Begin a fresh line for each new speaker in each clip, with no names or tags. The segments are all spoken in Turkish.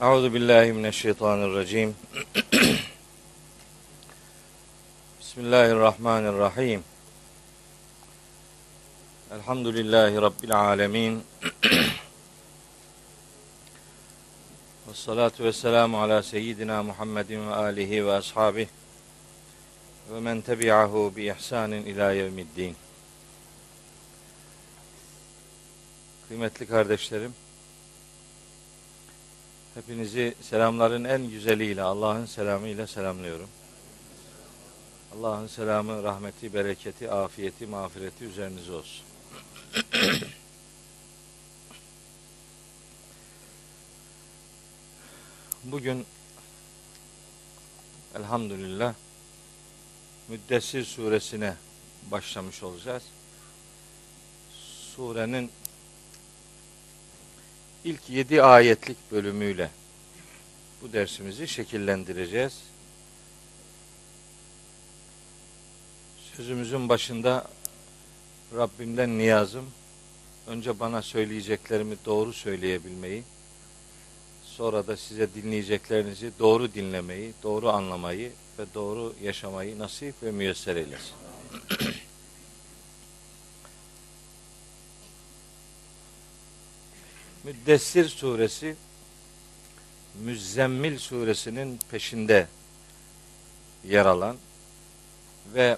Euzu billahi mineşşeytanirracim. Bismillahirrahmanirrahim. Elhamdülillahi rabbil alamin. Ve salatu ve selamu ala seyyidina Muhammedin ve alihi ve ashabihi ve men tebi'ahu bi ihsanin ila yevmiddin. Kıymetli kardeşlerim, hepinizi selamların en güzeliyle, Allah'ın selamıyla selamlıyorum. Allah'ın selamı, rahmeti, bereketi, afiyeti, mağfireti üzerinize olsun. Bugün elhamdülillah Müddessir suresine başlamış olacağız. Surenin ilk yedi ayetlik bölümüyle bu dersimizi şekillendireceğiz. Sözümüzün başında Rabbimden niyazım önce bana söyleyeceklerimi doğru söyleyebilmeyi, sonra da size dinleyeceklerinizi doğru dinlemeyi, doğru anlamayı ve doğru yaşamayı nasip ve müyesser eylesin. Müddessir suresi Müzzemmil suresinin peşinde yer alan ve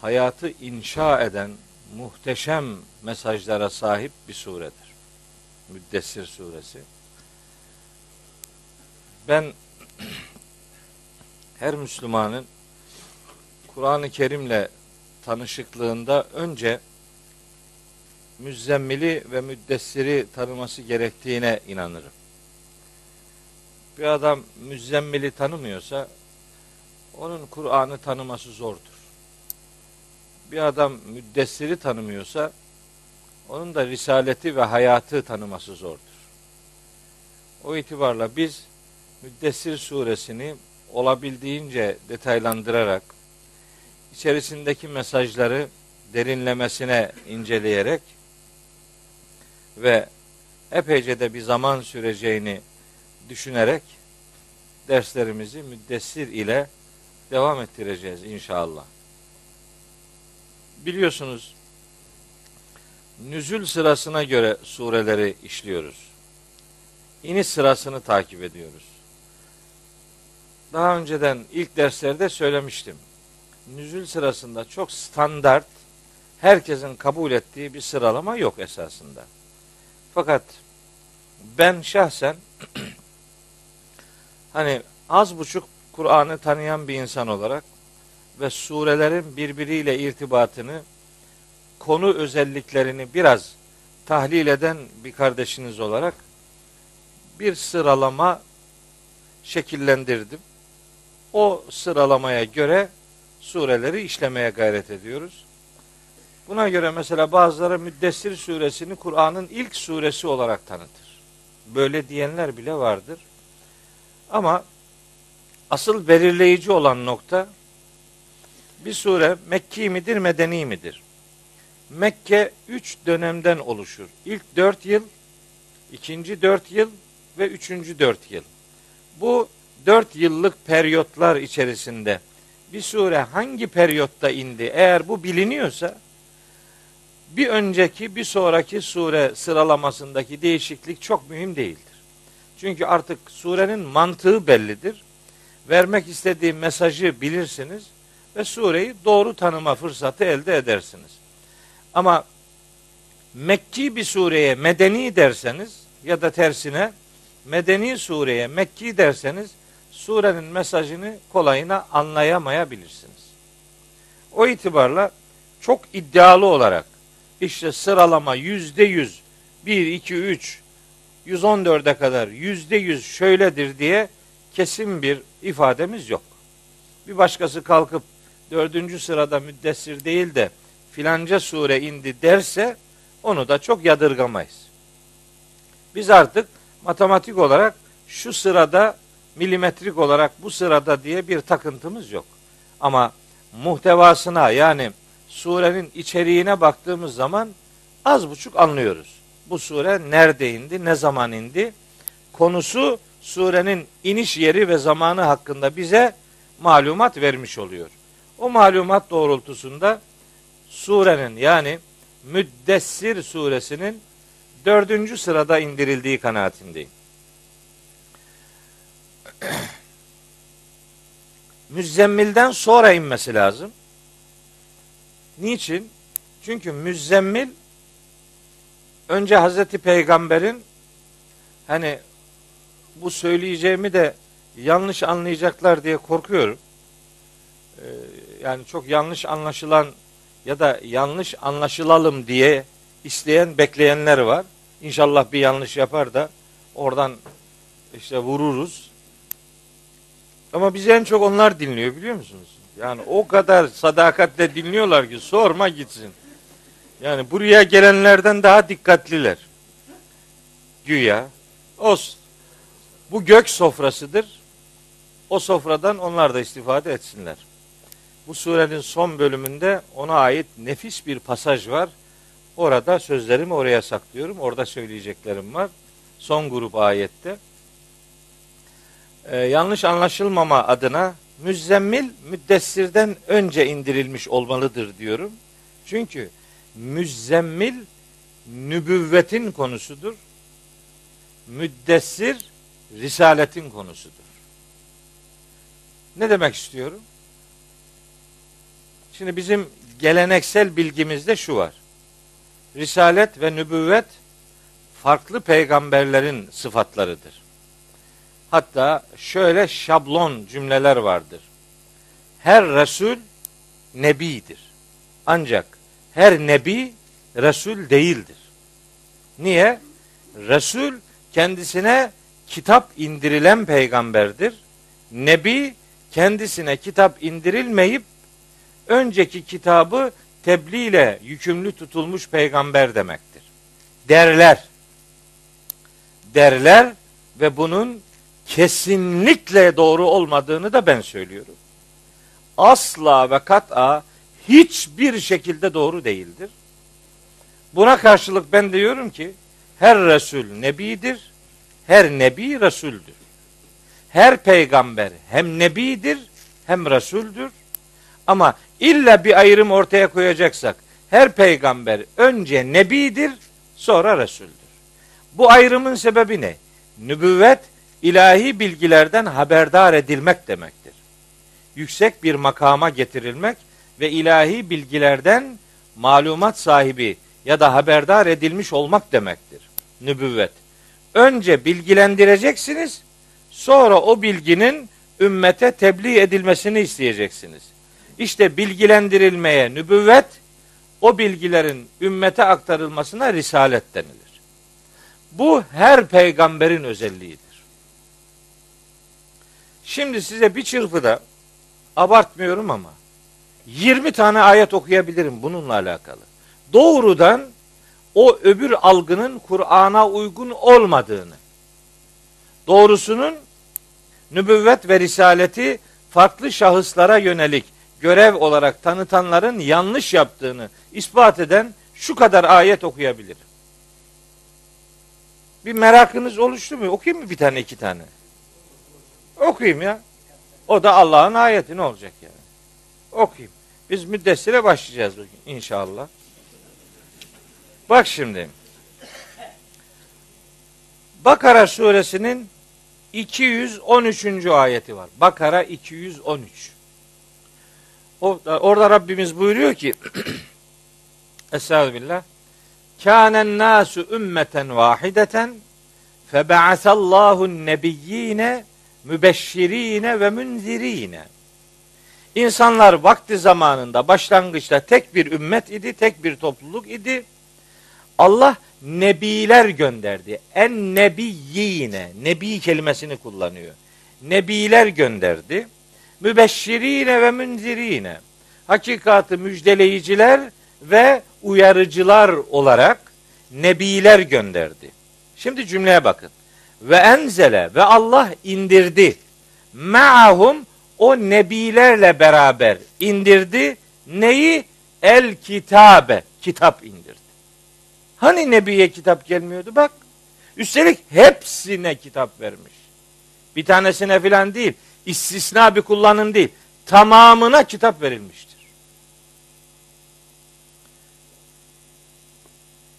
hayatı inşa eden muhteşem mesajlara sahip bir suredir. Müddessir suresi. Ben her Müslümanın Kur'an-ı Kerim'le tanışıklığında önce müzzemmili ve müddessiri tanıması gerektiğine inanırım. Bir adam müzzemmili tanımıyorsa onun Kur'an'ı tanıması zordur. Bir adam müddessiri tanımıyorsa onun da risaleti ve hayatı tanıması zordur. O itibarla biz Müddessir suresini olabildiğince detaylandırarak içerisindeki mesajları derinlemesine inceleyerek ve epeyce de bir zaman süreceğini düşünerek derslerimizi müddessir ile devam ettireceğiz inşallah. Biliyorsunuz nüzül sırasına göre sureleri işliyoruz. İniş sırasını takip ediyoruz. Daha önceden ilk derslerde söylemiştim. Nüzül sırasında çok standart, herkesin kabul ettiği bir sıralama yok esasında. Fakat ben şahsen hani az buçuk Kur'an'ı tanıyan bir insan olarak ve surelerin birbiriyle irtibatını, konu özelliklerini biraz tahlil eden bir kardeşiniz olarak bir sıralama şekillendirdim. O sıralamaya göre sureleri işlemeye gayret ediyoruz. Buna göre mesela bazıları Müddessir suresini Kur'an'ın ilk suresi olarak tanıtır. Böyle diyenler bile vardır. Ama asıl belirleyici olan nokta bir sure Mekki midir, Medeni midir? Mekke üç dönemden oluşur. İlk dört yıl, ikinci dört yıl ve üçüncü dört yıl. Bu dört yıllık periyotlar içerisinde bir sure hangi periyotta indi? Eğer bu biliniyorsa bir önceki bir sonraki sure sıralamasındaki değişiklik çok mühim değildir. Çünkü artık surenin mantığı bellidir. Vermek istediği mesajı bilirsiniz ve sureyi doğru tanıma fırsatı elde edersiniz. Ama Mekki bir sureye medeni derseniz ya da tersine medeni sureye Mekki derseniz surenin mesajını kolayına anlayamayabilirsiniz. O itibarla çok iddialı olarak işte sıralama yüzde yüz, bir, iki, üç, 114'e kadar yüzde yüz şöyledir diye kesin bir ifademiz yok. Bir başkası kalkıp dördüncü sırada müddessir değil de filanca sure indi derse onu da çok yadırgamayız. Biz artık matematik olarak şu sırada milimetrik olarak bu sırada diye bir takıntımız yok. Ama muhtevasına yani surenin içeriğine baktığımız zaman az buçuk anlıyoruz. Bu sure nerede indi, ne zaman indi? konusu surenin iniş yeri ve zamanı hakkında bize malumat vermiş oluyor. O malumat doğrultusunda surenin yani Müddessir suresinin dördüncü sırada indirildiği kanaatindeyim. Müzzemmilden sonra inmesi lazım. Niçin? Çünkü müzzemmil önce Hazreti Peygamber'in hani bu söyleyeceğimi de yanlış anlayacaklar diye korkuyorum. Ee, yani çok yanlış anlaşılan ya da yanlış anlaşılalım diye isteyen, bekleyenler var. İnşallah bir yanlış yapar da oradan işte vururuz. Ama bizi en çok onlar dinliyor biliyor musunuz? Yani o kadar sadakatle dinliyorlar ki sorma gitsin. Yani buraya gelenlerden daha dikkatliler. Güya. Olsun. Bu gök sofrasıdır. O sofradan onlar da istifade etsinler. Bu surenin son bölümünde ona ait nefis bir pasaj var. Orada sözlerimi oraya saklıyorum. Orada söyleyeceklerim var. Son grup ayette. Ee, yanlış anlaşılmama adına müzzemmil müddessirden önce indirilmiş olmalıdır diyorum. Çünkü müzzemmil nübüvvetin konusudur. Müddessir risaletin konusudur. Ne demek istiyorum? Şimdi bizim geleneksel bilgimizde şu var. Risalet ve nübüvvet farklı peygamberlerin sıfatlarıdır. Hatta şöyle şablon cümleler vardır. Her Resul nebidir. Ancak her nebi Resul değildir. Niye? Resul kendisine kitap indirilen peygamberdir. Nebi kendisine kitap indirilmeyip önceki kitabı tebliğ ile yükümlü tutulmuş peygamber demektir. Derler. Derler ve bunun kesinlikle doğru olmadığını da ben söylüyorum. Asla ve kat'a hiçbir şekilde doğru değildir. Buna karşılık ben diyorum ki her Resul Nebidir, her Nebi Resuldür. Her peygamber hem Nebidir hem Resuldür. Ama illa bir ayrım ortaya koyacaksak her peygamber önce Nebidir sonra Resuldür. Bu ayrımın sebebi ne? Nübüvvet ilahi bilgilerden haberdar edilmek demektir. Yüksek bir makama getirilmek ve ilahi bilgilerden malumat sahibi ya da haberdar edilmiş olmak demektir. Nübüvvet. Önce bilgilendireceksiniz, sonra o bilginin ümmete tebliğ edilmesini isteyeceksiniz. İşte bilgilendirilmeye nübüvvet, o bilgilerin ümmete aktarılmasına risalet denilir. Bu her peygamberin özelliğidir. Şimdi size bir çırpıda abartmıyorum ama 20 tane ayet okuyabilirim bununla alakalı. Doğrudan o öbür algının Kur'an'a uygun olmadığını, doğrusunun nübüvvet ve risaleti farklı şahıslara yönelik görev olarak tanıtanların yanlış yaptığını ispat eden şu kadar ayet okuyabilirim. Bir merakınız oluştu mu? Okuyayım mı bir tane iki tane? Okuyayım ya. O da Allah'ın ayeti ne olacak yani? Okuyayım. Biz müddessire başlayacağız bugün inşallah. Bak şimdi. Bakara suresinin 213. ayeti var. Bakara 213. Orada Rabbimiz buyuruyor ki Estağfirullah. Kânen nâsu ümmeten vahideten febe'asallahu nebiyyine mübeşşirine ve münzirine. İnsanlar vakti zamanında başlangıçta tek bir ümmet idi, tek bir topluluk idi. Allah nebiler gönderdi. En nebiyyine, nebi kelimesini kullanıyor. Nebiler gönderdi. Mübeşşirine ve münzirine. Hakikatı müjdeleyiciler ve uyarıcılar olarak nebiler gönderdi. Şimdi cümleye bakın. Ve enzele ve Allah indirdi. Ma'ahum o nebilerle beraber indirdi. Neyi? El kitabe. Kitap indirdi. Hani nebiye kitap gelmiyordu? Bak. Üstelik hepsine kitap vermiş. Bir tanesine filan değil. istisna bir kullanım değil. Tamamına kitap verilmiştir.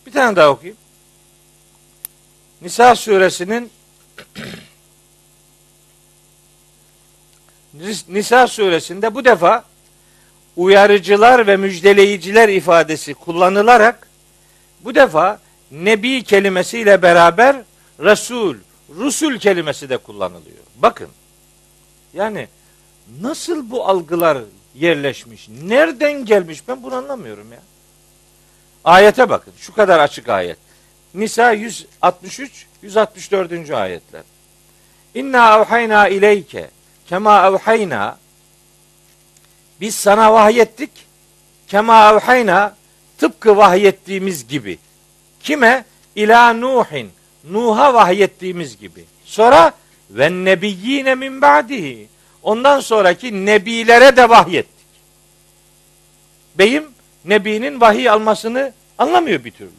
Bir tane daha okuyayım. Nisa suresinin Nisa suresinde bu defa uyarıcılar ve müjdeleyiciler ifadesi kullanılarak bu defa nebi kelimesiyle beraber Resul, Rusul kelimesi de kullanılıyor. Bakın. Yani nasıl bu algılar yerleşmiş? Nereden gelmiş? Ben bunu anlamıyorum ya. Ayete bakın. Şu kadar açık ayet. Nisa 163 164. ayetler. İnna evhayna ileyke kema evhayna biz sana vahyettik kema evhayna tıpkı vahyettiğimiz gibi. Kime? İla Nuhin. Nuh'a vahyettiğimiz gibi. Sonra ve nebiyyine min ba'dihi. Ondan sonraki nebilere de vahyettik. Beyim nebinin vahiy almasını anlamıyor bir türlü.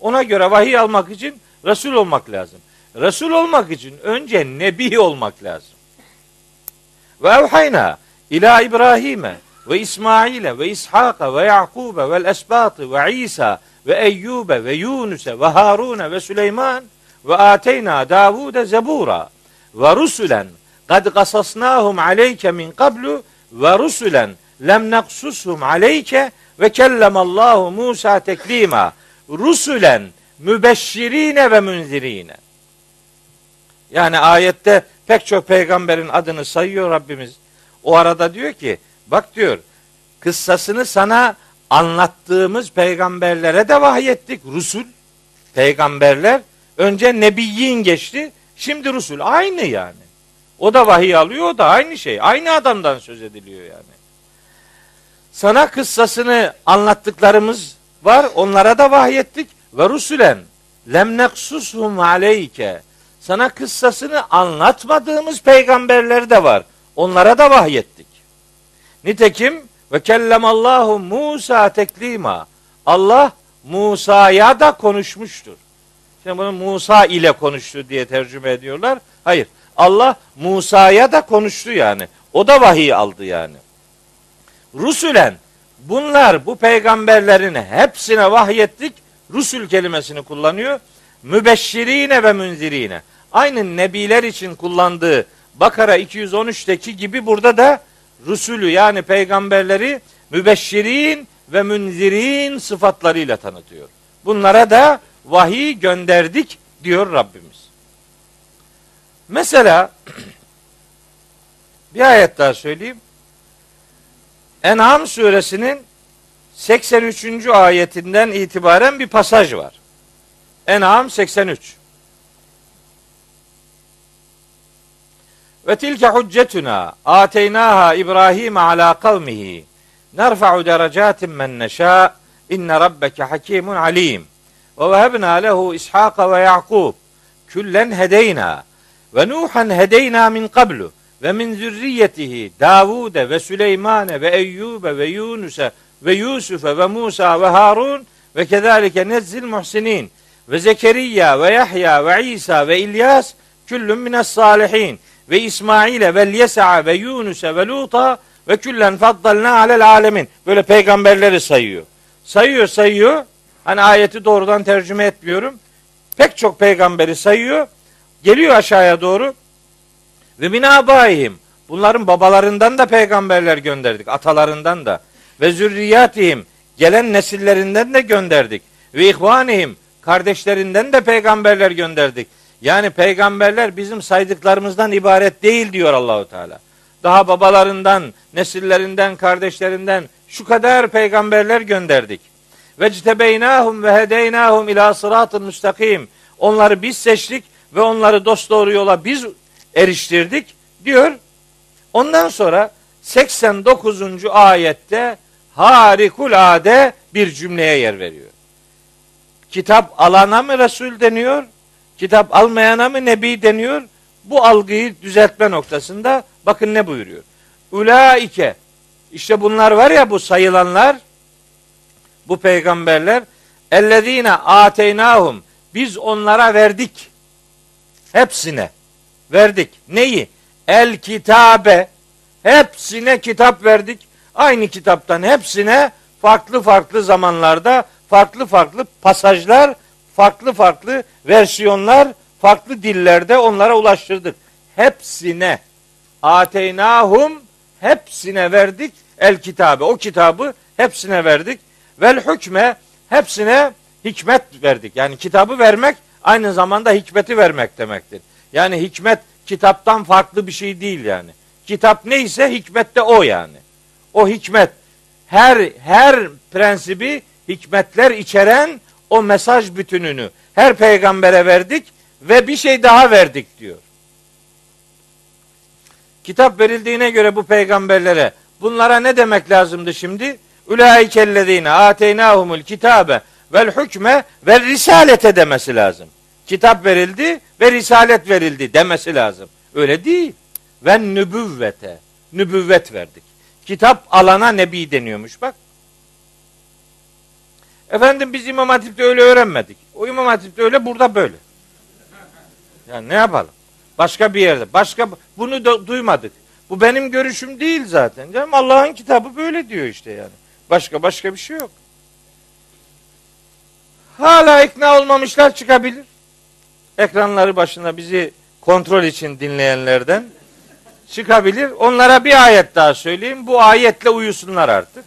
Ona göre vahiy almak için Resul olmak lazım. Resul olmak için önce nebi olmak lazım. Ve evhayna ila İbrahim'e ve İsmail'e ve İshak'a ve Yakub'e ve esbatı ve İsa ve Eyyub'e ve Yunus'e ve Harun'e ve Süleyman ve ateyna Davud'e zebura ve rusulen kad kasasnahum aleyke min qablu ve rusulen lem naksushum aleyke ve kellemallahu Musa teklima rusulen mübeşşirine ve münzirine. Yani ayette pek çok peygamberin adını sayıyor Rabbimiz. O arada diyor ki bak diyor kıssasını sana anlattığımız peygamberlere de vahyettik. Rusul, peygamberler. Önce nebiyyin geçti. Şimdi Rusul. Aynı yani. O da vahiy alıyor, o da aynı şey. Aynı adamdan söz ediliyor yani. Sana kıssasını anlattıklarımız var. Onlara da vahyettik. Ve rusulen lem aleyke. Sana kıssasını anlatmadığımız peygamberler de var. Onlara da vahyettik. Nitekim ve kellemallahu Musa teklima. Allah Musa'ya da konuşmuştur. Şimdi bunu Musa ile konuştu diye tercüme ediyorlar. Hayır. Allah Musa'ya da konuştu yani. O da vahiy aldı yani. Rusulen bunlar bu peygamberlerin hepsine vahyettik. Rusul kelimesini kullanıyor. Mübeşşirine ve münzirine. Aynı nebiler için kullandığı Bakara 213'teki gibi burada da Rusulü yani peygamberleri mübeşşirin ve münzirin sıfatlarıyla tanıtıyor. Bunlara da vahiy gönderdik diyor Rabbimiz. Mesela bir ayet daha söyleyeyim. En'am suresinin 83. ayetinden itibaren bir pasaj var. En'am 83. Ve tilke huccetuna ateynaha İbrahim ala kavmihi nerfa'u derecatin men neşâ inne rabbeke hakimun alim ve vehebna lehu İshaka ve Yakub küllen hedeyna ve Nuhan hedeyna min qablu ve min zürriyetihi Davude ve Süleymane ve Eyyube ve Yunus'e ve Yusuf'e ve Musa ve Harun ve kezalike nezzil muhsinin ve Zekeriya ve Yahya ve İsa ve İlyas küllün mines salihin ve İsmail'e ve Yesa ve Yunus'e ve Lut'a ve küllen faddalna alel alemin. Böyle peygamberleri sayıyor. Sayıyor sayıyor. Hani ayeti doğrudan tercüme etmiyorum. Pek çok peygamberi sayıyor. Geliyor aşağıya doğru. Ve min abaihim. Bunların babalarından da peygamberler gönderdik. Atalarından da. Ve zürriyatihim. Gelen nesillerinden de gönderdik. Ve ihvanihim. Kardeşlerinden de peygamberler gönderdik. Yani peygamberler bizim saydıklarımızdan ibaret değil diyor Allahu Teala. Daha babalarından, nesillerinden, kardeşlerinden şu kadar peygamberler gönderdik. Ve ctebeynahum ve hedeynahum ila sıratın müstakim. Onları biz seçtik ve onları dost doğru yola biz eriştirdik diyor. Ondan sonra 89. ayette harikulade bir cümleye yer veriyor. Kitap alana mı Resul deniyor? Kitap almayana mı Nebi deniyor? Bu algıyı düzeltme noktasında bakın ne buyuruyor. Ulaike işte bunlar var ya bu sayılanlar bu peygamberler ellezine ateynahum Biz onlara verdik. Hepsine verdik. Neyi? El kitabe. Hepsine kitap verdik. Aynı kitaptan hepsine farklı farklı zamanlarda farklı farklı pasajlar, farklı farklı versiyonlar, farklı dillerde onlara ulaştırdık. Hepsine ateynahum hepsine verdik el kitabı. O kitabı hepsine verdik. Vel hükme hepsine hikmet verdik. Yani kitabı vermek aynı zamanda hikmeti vermek demektir. Yani hikmet kitaptan farklı bir şey değil yani. Kitap neyse hikmet de o yani. O hikmet her her prensibi hikmetler içeren o mesaj bütününü her peygambere verdik ve bir şey daha verdik diyor. Kitap verildiğine göre bu peygamberlere bunlara ne demek lazımdı şimdi? Ulaikellezine ateynahumul kitabe vel hükme ve risalete demesi lazım. Kitap verildi ve risalet verildi demesi lazım. Öyle değil. Ve nübüvvete. Nübüvvet verdik. Kitap alana nebi deniyormuş bak. Efendim biz İmam Hatip'te öyle öğrenmedik. O İmam Hatip'te öyle burada böyle. Yani ne yapalım? Başka bir yerde. Başka bunu da duymadık. Bu benim görüşüm değil zaten. Canım Allah'ın kitabı böyle diyor işte yani. Başka başka bir şey yok. Hala ikna olmamışlar çıkabilir. Ekranları başında bizi kontrol için dinleyenlerden çıkabilir. Onlara bir ayet daha söyleyeyim. Bu ayetle uyusunlar artık.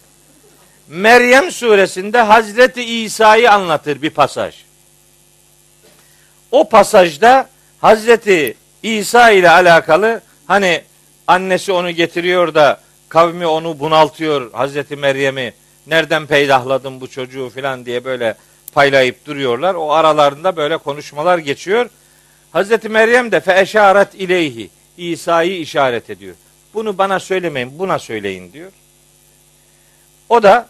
Meryem suresinde Hazreti İsa'yı anlatır bir pasaj. O pasajda Hazreti İsa ile alakalı hani annesi onu getiriyor da kavmi onu bunaltıyor Hazreti Meryem'i nereden peydahladın bu çocuğu filan diye böyle paylayıp duruyorlar. O aralarında böyle konuşmalar geçiyor. Hazreti Meryem de fe eşaret ileyhi İsa'yı işaret ediyor. Bunu bana söylemeyin, buna söyleyin diyor. O da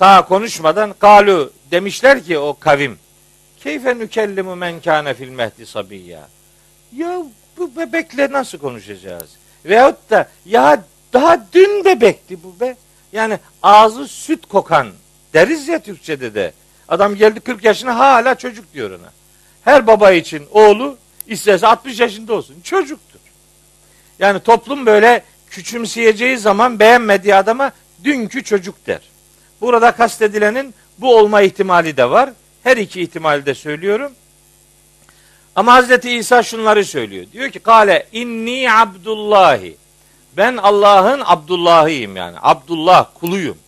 daha konuşmadan kalu demişler ki o kavim keyfe nükellimu men kâne fil mehdi sabiyya. Ya bu bebekle nasıl konuşacağız? Veyahut da ya daha dün bebekti bu be. Yani ağzı süt kokan deriz ya Türkçe'de de. Adam geldi 40 yaşına hala çocuk diyor ona. Her baba için oğlu istese 60 yaşında olsun. Çocuktur. Yani toplum böyle küçümseyeceği zaman beğenmediği adama dünkü çocuk der. Burada kastedilenin bu olma ihtimali de var. Her iki ihtimali de söylüyorum. Ama Hazreti İsa şunları söylüyor. Diyor ki kale inni abdullahi. Ben Allah'ın Abdullah'ıyım yani. Abdullah kuluyum.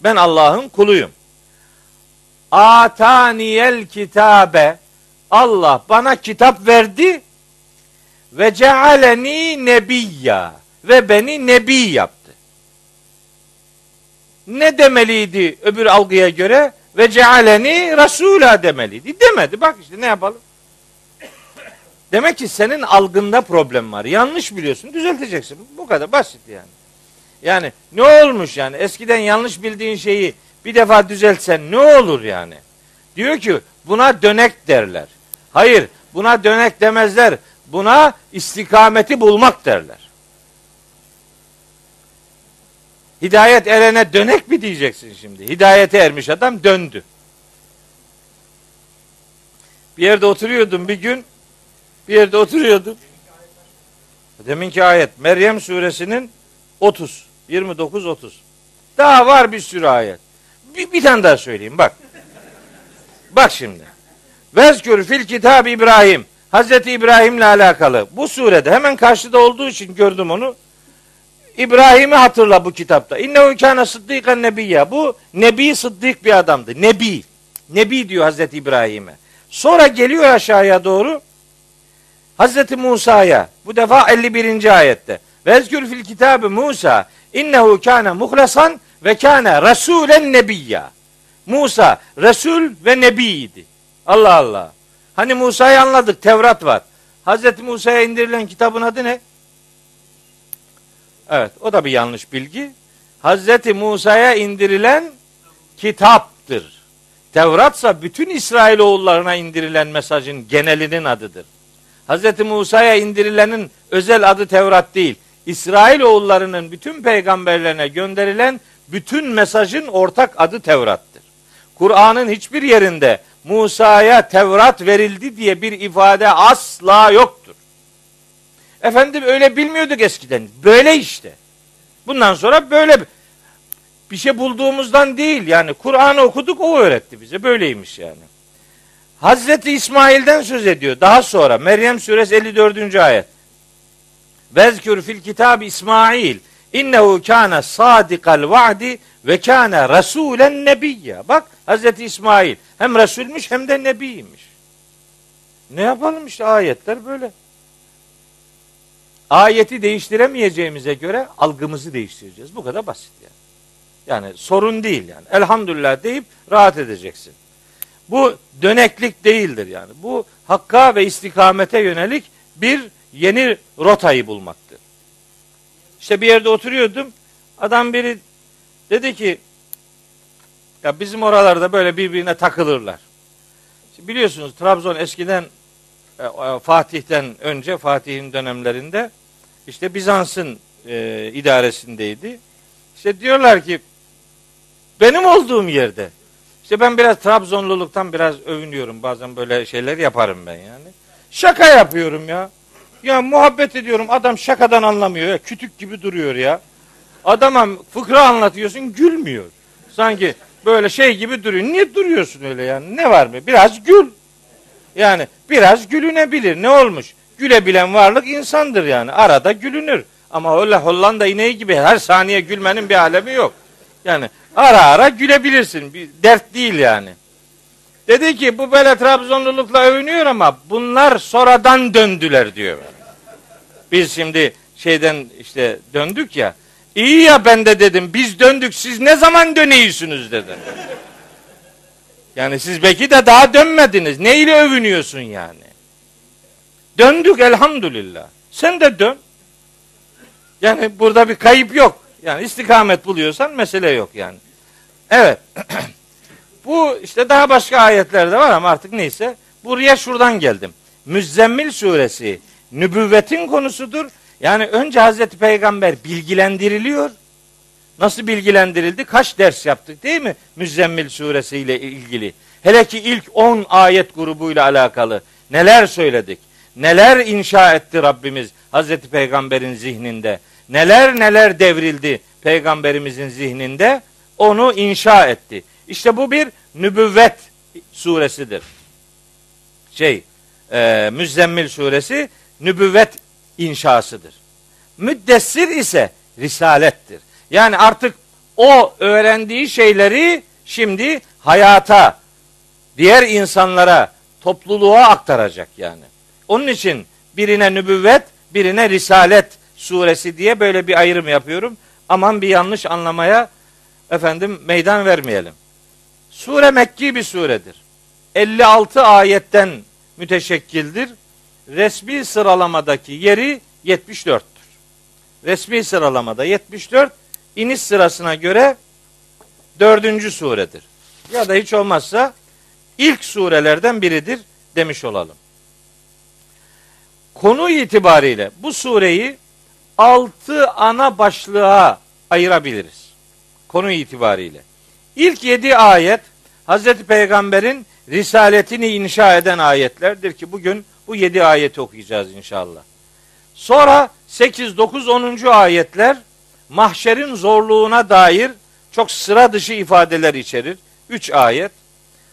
Ben Allah'ın kuluyum. Ataniyel kitabe. Allah bana kitap verdi ve cealeni nebiyya ve beni nebi yaptı. Ne demeliydi öbür algıya göre? Ve cealeni rasula demeliydi. Demedi. Bak işte ne yapalım? Demek ki senin algında problem var. Yanlış biliyorsun, düzelteceksin. Bu kadar basit yani. Yani ne olmuş yani? Eskiden yanlış bildiğin şeyi bir defa düzeltsen ne olur yani? Diyor ki buna dönek derler. Hayır, buna dönek demezler. Buna istikameti bulmak derler. Hidayet erene dönek mi diyeceksin şimdi? Hidayete ermiş adam döndü. Bir yerde oturuyordum bir gün. Bir yerde oturuyordum. Deminki ayet Meryem suresinin 30, 29 30. Daha var bir sürü ayet. Bir, bir tane daha söyleyeyim bak. Bak şimdi. Vezkür fil kitab İbrahim. Hazreti İbrahim'le alakalı. Bu surede hemen karşıda olduğu için gördüm onu. İbrahim'i hatırla bu kitapta. İnnehu kâne sıddıkan nebiyya. Bu nebi sıddık bir adamdı. Nebi. Nebi diyor Hazreti İbrahim'e. Sonra geliyor aşağıya doğru. Hazreti Musa'ya. Bu defa 51. ayette. Vezkür fil kitabı Musa. İnnehu kâne muhlasan ve kâne rasûlen nebiyya. Musa Resul ve Nebiydi. Allah Allah. Hani Musa'yı anladık. Tevrat var. Hazreti Musa'ya indirilen kitabın adı ne? Evet, o da bir yanlış bilgi. Hazreti Musa'ya indirilen kitaptır. Tevratsa bütün İsrailoğullarına indirilen mesajın genelinin adıdır. Hazreti Musa'ya indirilenin özel adı Tevrat değil. İsrailoğullarının bütün peygamberlerine gönderilen bütün mesajın ortak adı Tevrat'tır. Kur'an'ın hiçbir yerinde Musa'ya Tevrat verildi diye bir ifade asla yoktur. Efendim öyle bilmiyorduk eskiden. Böyle işte. Bundan sonra böyle bir şey bulduğumuzdan değil yani Kur'an'ı okuduk o öğretti bize böyleymiş yani. Hazreti İsmail'den söz ediyor. Daha sonra Meryem suresi 54. ayet. Vezkür fil kitab İsmail innehu kana sadikal vaadi ve kana rasulen nebiyya. Bak Hazreti İsmail hem Resulmüş hem de Nebiymiş. Ne yapalım işte ayetler böyle. Ayeti değiştiremeyeceğimize göre algımızı değiştireceğiz. Bu kadar basit yani. Yani sorun değil yani. Elhamdülillah deyip rahat edeceksin. Bu döneklik değildir yani. Bu hakka ve istikamete yönelik bir yeni rotayı bulmaktır. İşte bir yerde oturuyordum. Adam biri dedi ki ya bizim oralarda böyle birbirine takılırlar. Şimdi biliyorsunuz Trabzon eskiden e, e, Fatih'ten önce Fatih'in dönemlerinde işte Bizans'ın e, idaresindeydi. İşte diyorlar ki benim olduğum yerde işte ben biraz Trabzonluluktan biraz övünüyorum. Bazen böyle şeyler yaparım ben yani. Şaka yapıyorum ya. Ya muhabbet ediyorum adam şakadan anlamıyor ya. Kütük gibi duruyor ya. Adama fıkra anlatıyorsun gülmüyor. Sanki böyle şey gibi duruyor. Niye duruyorsun öyle yani? Ne var mı? Biraz gül. Yani biraz gülünebilir. Ne olmuş? Gülebilen varlık insandır yani. Arada gülünür. Ama öyle Hollanda ineği gibi her saniye gülmenin bir alemi yok. Yani ara ara gülebilirsin. Bir dert değil yani. Dedi ki bu böyle Trabzonlulukla övünüyor ama bunlar sonradan döndüler diyor. Biz şimdi şeyden işte döndük ya. İyi ya ben de dedim biz döndük siz ne zaman dönüyorsunuz dedim. Yani siz belki de daha dönmediniz. Neyle övünüyorsun yani? Döndük elhamdülillah. Sen de dön. Yani burada bir kayıp yok. Yani istikamet buluyorsan mesele yok yani. Evet. Bu işte daha başka ayetler de var ama artık neyse. Buraya şuradan geldim. Müzzemmil suresi nübüvvetin konusudur. Yani önce Hazreti Peygamber bilgilendiriliyor. Nasıl bilgilendirildi? Kaç ders yaptık değil mi? Müzzemmil suresiyle ilgili. Hele ki ilk 10 ayet grubuyla alakalı neler söyledik? Neler inşa etti Rabbimiz Hazreti Peygamber'in zihninde? Neler neler devrildi Peygamberimizin zihninde? Onu inşa etti. İşte bu bir nübüvvet suresidir. Şey, e, Müzzemmil suresi nübüvvet inşasıdır. Müddessir ise risalettir. Yani artık o öğrendiği şeyleri şimdi hayata, diğer insanlara, topluluğa aktaracak yani. Onun için birine nübüvvet, birine risalet suresi diye böyle bir ayrım yapıyorum. Aman bir yanlış anlamaya efendim meydan vermeyelim. Sure Mekki bir suredir. 56 ayetten müteşekkildir. Resmi sıralamadaki yeri 74'tür. Resmi sıralamada 74, iniş sırasına göre dördüncü suredir. Ya da hiç olmazsa ilk surelerden biridir demiş olalım. Konu itibariyle bu sureyi altı ana başlığa ayırabiliriz. Konu itibariyle. İlk yedi ayet Hazreti Peygamber'in risaletini inşa eden ayetlerdir ki bugün bu yedi ayeti okuyacağız inşallah. Sonra 8, 9, 10. ayetler mahşerin zorluğuna dair çok sıra dışı ifadeler içerir. 3 ayet.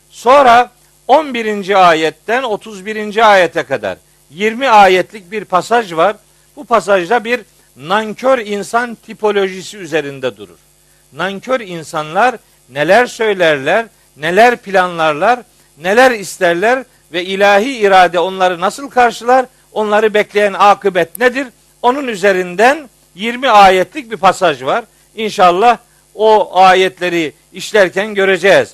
Sonra 11. ayetten 31. ayete kadar 20 ayetlik bir pasaj var. Bu pasajda bir nankör insan tipolojisi üzerinde durur. Nankör insanlar neler söylerler, neler planlarlar, neler isterler ve ilahi irade onları nasıl karşılar? Onları bekleyen akıbet nedir? Onun üzerinden 20 ayetlik bir pasaj var. İnşallah o ayetleri işlerken göreceğiz.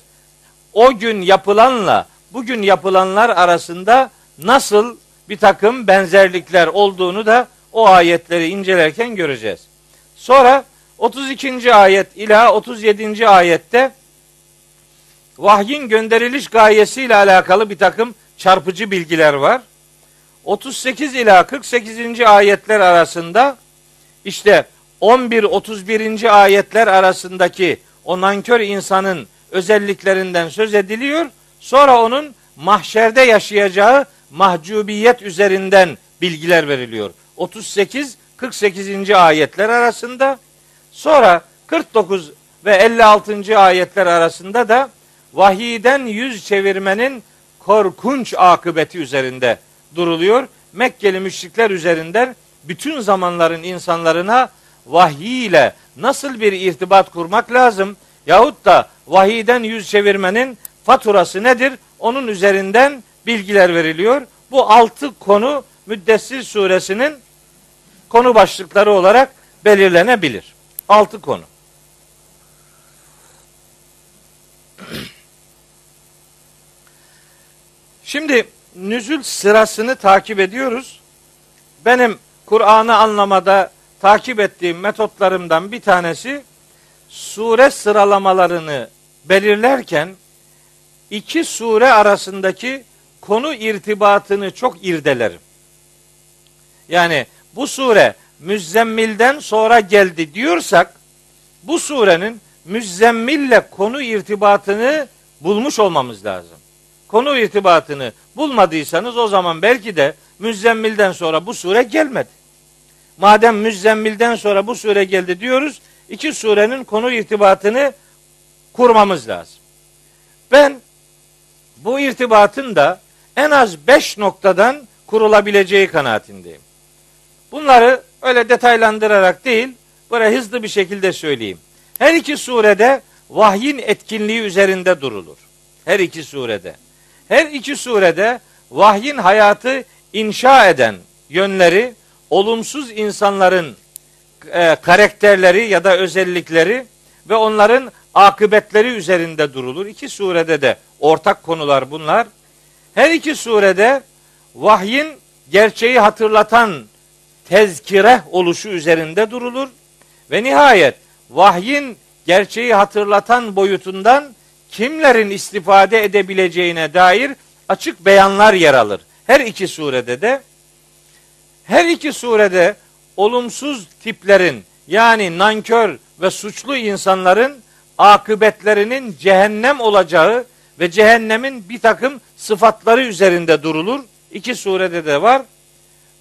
O gün yapılanla bugün yapılanlar arasında nasıl bir takım benzerlikler olduğunu da o ayetleri incelerken göreceğiz. Sonra 32. ayet ila 37. ayette vahyin gönderiliş gayesiyle alakalı bir takım çarpıcı bilgiler var. 38 ila 48. ayetler arasında işte 11-31. ayetler arasındaki o nankör insanın özelliklerinden söz ediliyor. Sonra onun mahşerde yaşayacağı mahcubiyet üzerinden bilgiler veriliyor. 38 48. ayetler arasında sonra 49 ve 56. ayetler arasında da vahiyden yüz çevirmenin korkunç akıbeti üzerinde duruluyor. Mekkeli müşrikler üzerinden bütün zamanların insanlarına vahiy ile nasıl bir irtibat kurmak lazım yahut da vahiyden yüz çevirmenin faturası nedir? Onun üzerinden bilgiler veriliyor. Bu altı konu Müddessir suresinin konu başlıkları olarak belirlenebilir. Altı konu. Şimdi nüzül sırasını takip ediyoruz. Benim Kur'an'ı anlamada takip ettiğim metotlarımdan bir tanesi sure sıralamalarını belirlerken iki sure arasındaki konu irtibatını çok irdelerim. Yani bu sure Müzzemmil'den sonra geldi diyorsak bu surenin Müzzemmil'le konu irtibatını bulmuş olmamız lazım. Konu irtibatını bulmadıysanız o zaman belki de Müzzemmil'den sonra bu sure gelmedi. Madem Müzzemmil'den sonra bu sure geldi diyoruz, iki surenin konu irtibatını kurmamız lazım. Ben bu irtibatın da en az beş noktadan kurulabileceği kanaatindeyim. Bunları öyle detaylandırarak değil, böyle hızlı bir şekilde söyleyeyim. Her iki surede vahyin etkinliği üzerinde durulur. Her iki surede. Her iki surede vahyin hayatı inşa eden yönleri, olumsuz insanların e, karakterleri ya da özellikleri ve onların akıbetleri üzerinde durulur. İki surede de ortak konular bunlar. Her iki surede vahyin gerçeği hatırlatan tezkire oluşu üzerinde durulur ve nihayet vahyin gerçeği hatırlatan boyutundan kimlerin istifade edebileceğine dair açık beyanlar yer alır. Her iki surede de her iki surede olumsuz tiplerin yani nankör ve suçlu insanların akıbetlerinin cehennem olacağı ve cehennemin bir takım sıfatları üzerinde durulur. İki surede de var.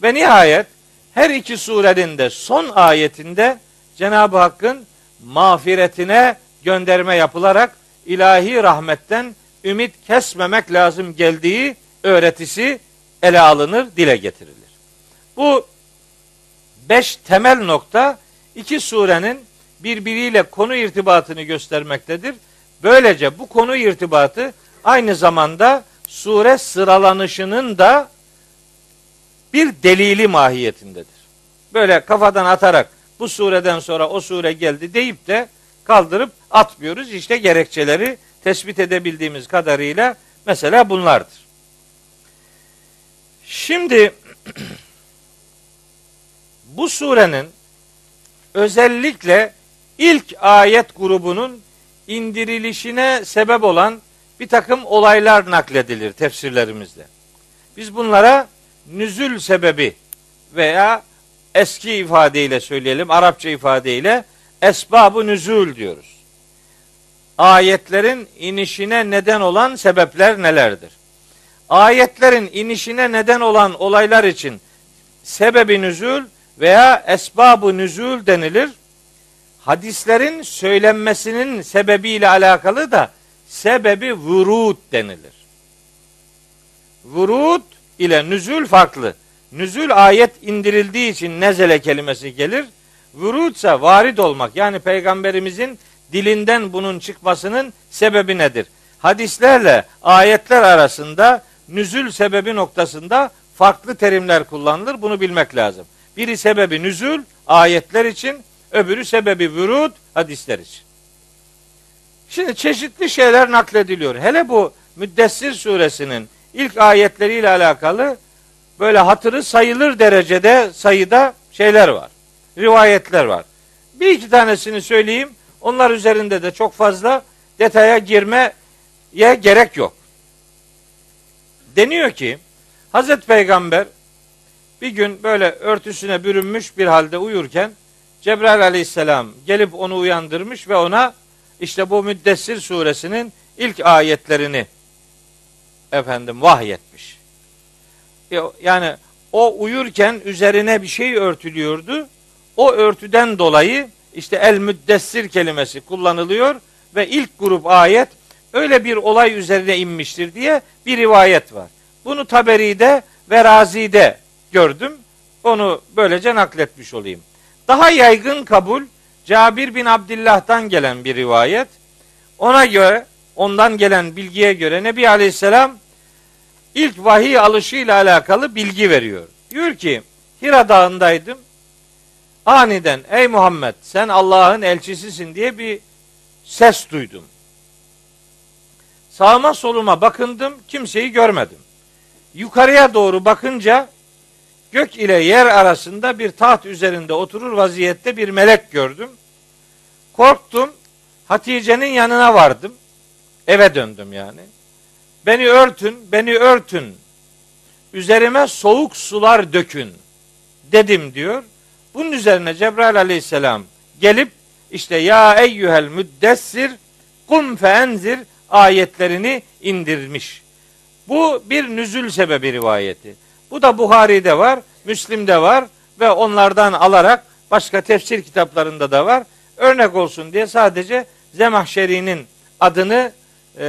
Ve nihayet her iki surenin de son ayetinde Cenab-ı Hakk'ın mağfiretine gönderme yapılarak ilahi rahmetten ümit kesmemek lazım geldiği öğretisi ele alınır, dile getirilir. Bu beş temel nokta iki surenin birbiriyle konu irtibatını göstermektedir. Böylece bu konu irtibatı aynı zamanda sure sıralanışının da bir delili mahiyetindedir. Böyle kafadan atarak bu sureden sonra o sure geldi deyip de kaldırıp atmıyoruz. İşte gerekçeleri tespit edebildiğimiz kadarıyla mesela bunlardır. Şimdi bu surenin özellikle ilk ayet grubunun indirilişine sebep olan bir takım olaylar nakledilir tefsirlerimizde. Biz bunlara nüzül sebebi veya eski ifadeyle söyleyelim, Arapça ifadeyle esbabı nüzül diyoruz. Ayetlerin inişine neden olan sebepler nelerdir? Ayetlerin inişine neden olan olaylar için sebebi nüzül veya esbabı nüzül denilir. Hadislerin söylenmesinin sebebiyle alakalı da sebebi vurud denilir. Vurud ile nüzül farklı. Nüzül ayet indirildiği için nezele kelimesi gelir. Vurud ise varid olmak. Yani peygamberimizin dilinden bunun çıkmasının sebebi nedir? Hadislerle ayetler arasında nüzül sebebi noktasında farklı terimler kullanılır. Bunu bilmek lazım. Biri sebebi nüzül ayetler için, öbürü sebebi vurud hadisler için. Şimdi çeşitli şeyler naklediliyor. Hele bu Müddessir suresinin ilk ayetleriyle alakalı böyle hatırı sayılır derecede sayıda şeyler var. Rivayetler var. Bir iki tanesini söyleyeyim. Onlar üzerinde de çok fazla detaya girmeye gerek yok. Deniyor ki Hazreti Peygamber bir gün böyle örtüsüne bürünmüş bir halde uyurken Cebrail aleyhisselam gelip onu uyandırmış ve ona işte bu Müddessir suresinin ilk ayetlerini efendim vahyetmiş. Yani o uyurken üzerine bir şey örtülüyordu. O örtüden dolayı işte el müddessir kelimesi kullanılıyor ve ilk grup ayet öyle bir olay üzerine inmiştir diye bir rivayet var. Bunu Taberi'de ve Razi'de gördüm. Onu böylece nakletmiş olayım. Daha yaygın kabul Cabir bin Abdillah'tan gelen bir rivayet. Ona göre, ondan gelen bilgiye göre Nebi Aleyhisselam ilk vahiy alışıyla alakalı bilgi veriyor. Diyor ki Hira Dağı'ndaydım. Aniden ey Muhammed sen Allah'ın elçisisin diye bir ses duydum. Sağıma soluma bakındım kimseyi görmedim. Yukarıya doğru bakınca gök ile yer arasında bir taht üzerinde oturur vaziyette bir melek gördüm. Korktum. Hatice'nin yanına vardım. Eve döndüm yani. Beni örtün, beni örtün. Üzerime soğuk sular dökün dedim diyor. Bunun üzerine Cebrail aleyhisselam gelip işte ya eyyühel müddessir kum feenzir ayetlerini indirmiş. Bu bir nüzül sebebi rivayeti. Bu da Buhari'de var, Müslim'de var ve onlardan alarak başka tefsir kitaplarında da var. Örnek olsun diye sadece Zemahşeri'nin adını e,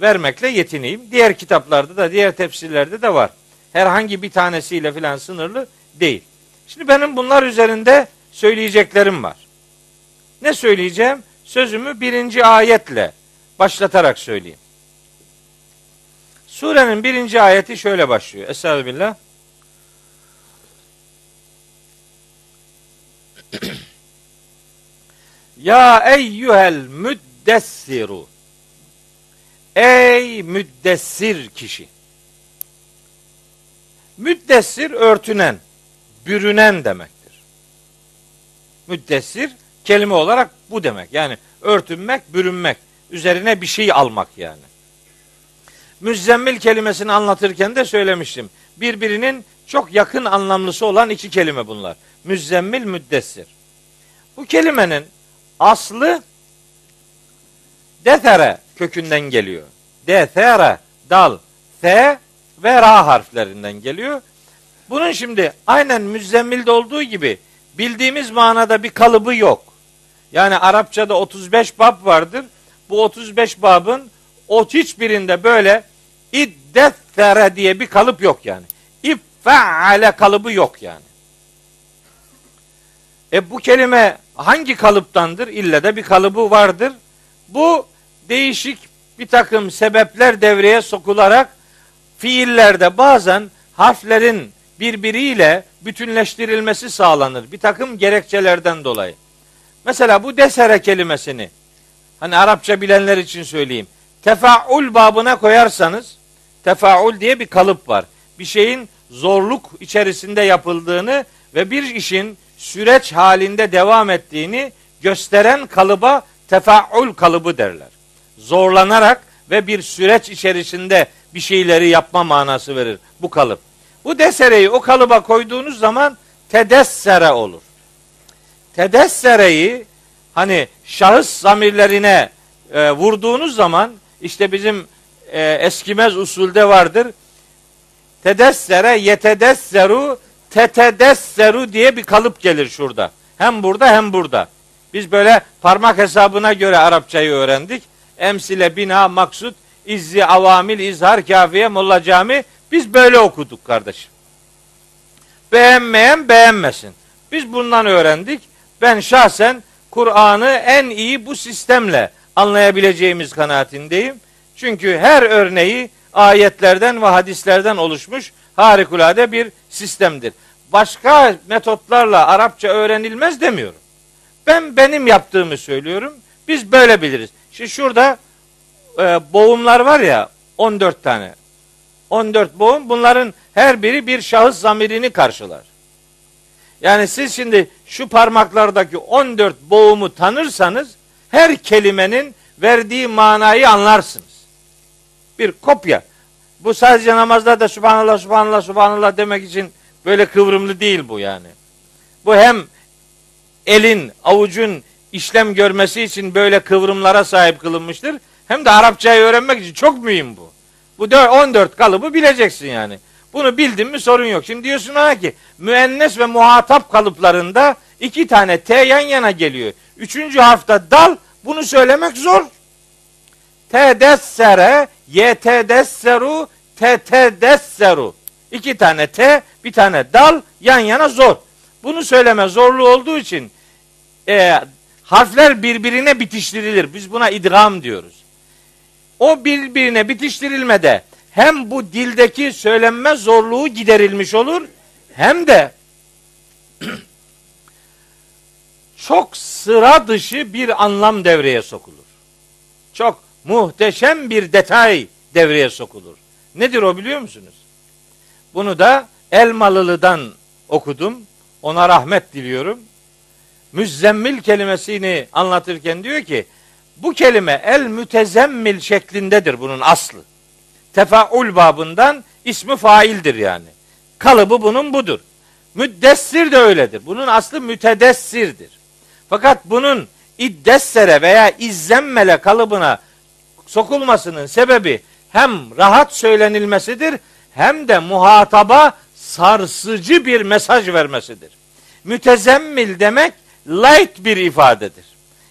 vermekle yetineyim. Diğer kitaplarda da, diğer tefsirlerde de var. Herhangi bir tanesiyle filan sınırlı değil. Şimdi benim bunlar üzerinde söyleyeceklerim var. Ne söyleyeceğim? Sözümü birinci ayetle başlatarak söyleyeyim. Surenin birinci ayeti şöyle başlıyor. Estağfirullah. ya eyyühel müddessiru. Ey müddessir kişi. Müddessir örtünen, bürünen demektir. Müddessir kelime olarak bu demek. Yani örtünmek, bürünmek, üzerine bir şey almak yani. Müzzemmil kelimesini anlatırken de söylemiştim. Birbirinin çok yakın anlamlısı olan iki kelime bunlar. Müzzemmil, müddessir. Bu kelimenin aslı detere kökünden geliyor. Detere, dal, t ve ra harflerinden geliyor. Bunun şimdi aynen müzzemmilde olduğu gibi bildiğimiz manada bir kalıbı yok. Yani Arapçada 35 bab vardır. Bu 35 babın o hiçbirinde böyle iddettere diye bir kalıp yok yani. İffeale kalıbı yok yani. E bu kelime hangi kalıptandır? İlle de bir kalıbı vardır. Bu değişik bir takım sebepler devreye sokularak fiillerde bazen harflerin birbiriyle bütünleştirilmesi sağlanır. Bir takım gerekçelerden dolayı. Mesela bu desere kelimesini hani Arapça bilenler için söyleyeyim. Tefaul babına koyarsanız tefaul diye bir kalıp var. Bir şeyin zorluk içerisinde yapıldığını ve bir işin süreç halinde devam ettiğini gösteren kalıba tefaul kalıbı derler. Zorlanarak ve bir süreç içerisinde bir şeyleri yapma manası verir bu kalıp. Bu desereyi o kalıba koyduğunuz zaman tedessere olur. Tedessereyi hani şahıs zamirlerine e, vurduğunuz zaman işte bizim e, eskimez usulde vardır. Tedessere yetedesseru tetedesseru diye bir kalıp gelir şurada. Hem burada hem burada. Biz böyle parmak hesabına göre Arapçayı öğrendik. Emsile, bina, maksut, izzi, avamil, izhar, kafiye, molla cami. Biz böyle okuduk kardeşim. Beğenmeyen beğenmesin. Biz bundan öğrendik. Ben şahsen Kur'an'ı en iyi bu sistemle anlayabileceğimiz kanaatindeyim. Çünkü her örneği ayetlerden ve hadislerden oluşmuş harikulade bir sistemdir. Başka metotlarla Arapça öğrenilmez demiyorum. Ben benim yaptığımı söylüyorum. Biz böyle biliriz. Şimdi şurada e, boğumlar var ya 14 tane. 14 boğum bunların her biri bir şahıs zamirini karşılar. Yani siz şimdi şu parmaklardaki 14 boğumu tanırsanız her kelimenin verdiği manayı anlarsınız. Bir kopya. Bu sadece namazda da subhanallah subhanallah subhanallah demek için böyle kıvrımlı değil bu yani. Bu hem elin, avucun işlem görmesi için böyle kıvrımlara sahip kılınmıştır. Hem de Arapçayı öğrenmek için çok mühim bu. Bu 14 kalıbı bileceksin yani. Bunu bildin mi sorun yok. Şimdi diyorsun bana ki müennes ve muhatap kalıplarında iki tane T yan yana geliyor. Üçüncü harfta dal bunu söylemek zor. Tedessere, yetedesseru, tetedesseru. İki tane T, bir tane dal yan yana zor. Bunu söyleme zorlu olduğu için e, harfler birbirine bitiştirilir. Biz buna idgam diyoruz. O birbirine bitiştirilmede hem bu dildeki söylenme zorluğu giderilmiş olur hem de çok sıra dışı bir anlam devreye sokulur. Çok muhteşem bir detay devreye sokulur. Nedir o biliyor musunuz? Bunu da Elmalılı'dan okudum. Ona rahmet diliyorum. Müzzemmil kelimesini anlatırken diyor ki bu kelime el mütezemmil şeklindedir bunun aslı. Tefaul babından ismi faildir yani. Kalıbı bunun budur. Müddessir de öyledir. Bunun aslı mütedessirdir. Fakat bunun iddessere veya izzemmele kalıbına sokulmasının sebebi hem rahat söylenilmesidir hem de muhataba sarsıcı bir mesaj vermesidir. Mütezemmil demek light bir ifadedir.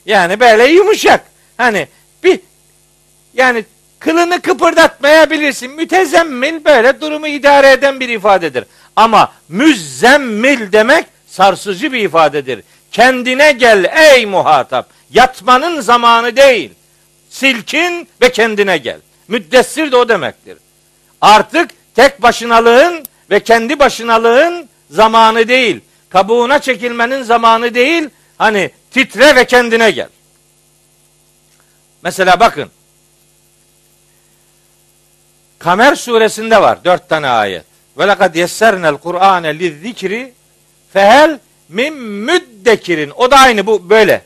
Yani böyle yumuşak. Hani bir yani kılını kıpırdatmayabilirsin. Mütezemmil böyle durumu idare eden bir ifadedir. Ama müzzemmil demek sarsıcı bir ifadedir. Kendine gel ey muhatap. Yatmanın zamanı değil. Silkin ve kendine gel. Müddessir de o demektir. Artık tek başınalığın ve kendi başınalığın zamanı değil. Kabuğuna çekilmenin zamanı değil. Hani titre ve kendine gel. Mesela bakın. Kamer suresinde var dört tane ayet. Ve lekad yessernel Kur'ane lizzikri fehel min müddekirin. O da aynı bu böyle.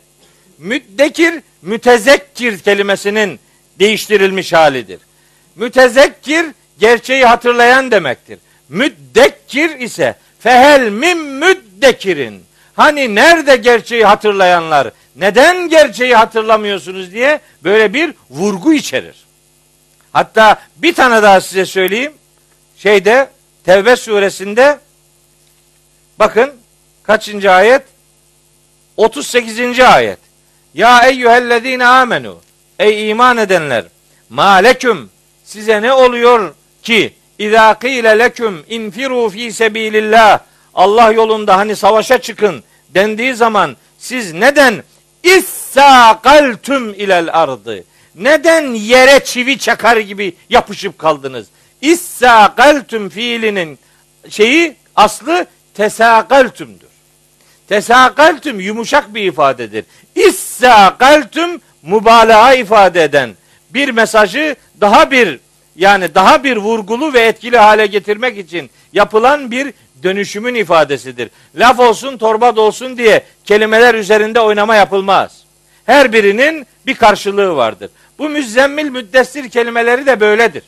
Müddekir mütezekkir kelimesinin değiştirilmiş halidir. Mütezekkir gerçeği hatırlayan demektir. Müddekkir ise fehel min müddekirin. Hani nerede gerçeği hatırlayanlar? Neden gerçeği hatırlamıyorsunuz diye böyle bir vurgu içerir. Hatta bir tane daha size söyleyeyim. Şeyde Tevbe suresinde bakın kaçıncı ayet? 38. ayet. Ya eyyühellezine amenu. Ey iman edenler. Maleküm size ne oluyor ki İzâ kîle leküm infiru fî sebilillah Allah yolunda hani savaşa çıkın dendiği zaman siz neden issâkaltüm ilel ardı neden yere çivi çakar gibi yapışıp kaldınız? İssâkaltüm fiilinin şeyi aslı tesâkaltümdür. Tesâkaltüm yumuşak bir ifadedir. İssâkaltüm mübalağa ifade eden bir mesajı daha bir yani daha bir vurgulu ve etkili hale getirmek için yapılan bir dönüşümün ifadesidir. Laf olsun torba olsun diye kelimeler üzerinde oynama yapılmaz. Her birinin bir karşılığı vardır. Bu müzzemmil müddessir kelimeleri de böyledir.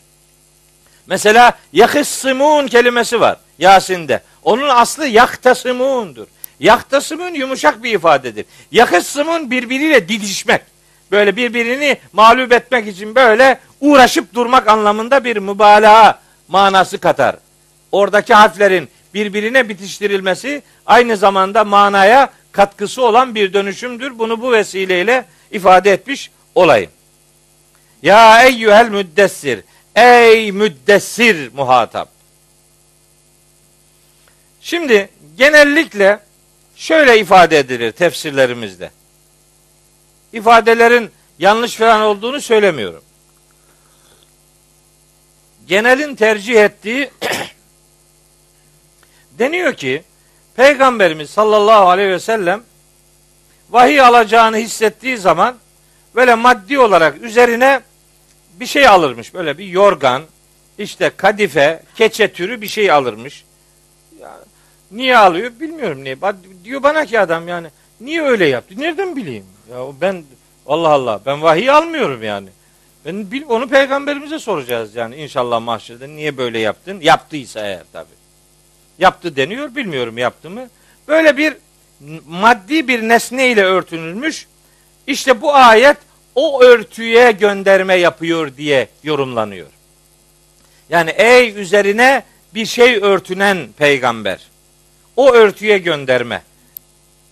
Mesela yakıssımun kelimesi var Yasin'de. Onun aslı yaktasımundur. Yaktasımın yumuşak bir ifadedir. Yakıssımın birbiriyle didişmek böyle birbirini mağlup etmek için böyle uğraşıp durmak anlamında bir mübalağa manası katar. Oradaki harflerin birbirine bitiştirilmesi aynı zamanda manaya katkısı olan bir dönüşümdür. Bunu bu vesileyle ifade etmiş olayım. Ya eyyühel müddessir. Ey müddessir muhatap. Şimdi genellikle şöyle ifade edilir tefsirlerimizde ifadelerin yanlış falan olduğunu söylemiyorum. Genelin tercih ettiği deniyor ki Peygamberimiz sallallahu aleyhi ve sellem vahiy alacağını hissettiği zaman böyle maddi olarak üzerine bir şey alırmış. Böyle bir yorgan, işte kadife, keçe türü bir şey alırmış. Ya, niye alıyor bilmiyorum niye. Diyor bana ki adam yani niye öyle yaptı? Nereden bileyim? Ya ben Allah Allah ben vahiy almıyorum yani. Ben onu peygamberimize soracağız yani inşallah mahşerde niye böyle yaptın? Yaptıysa eğer tabi. Yaptı deniyor bilmiyorum yaptı mı. Böyle bir maddi bir nesne ile örtünülmüş. İşte bu ayet o örtüye gönderme yapıyor diye yorumlanıyor. Yani ey üzerine bir şey örtünen peygamber. O örtüye gönderme.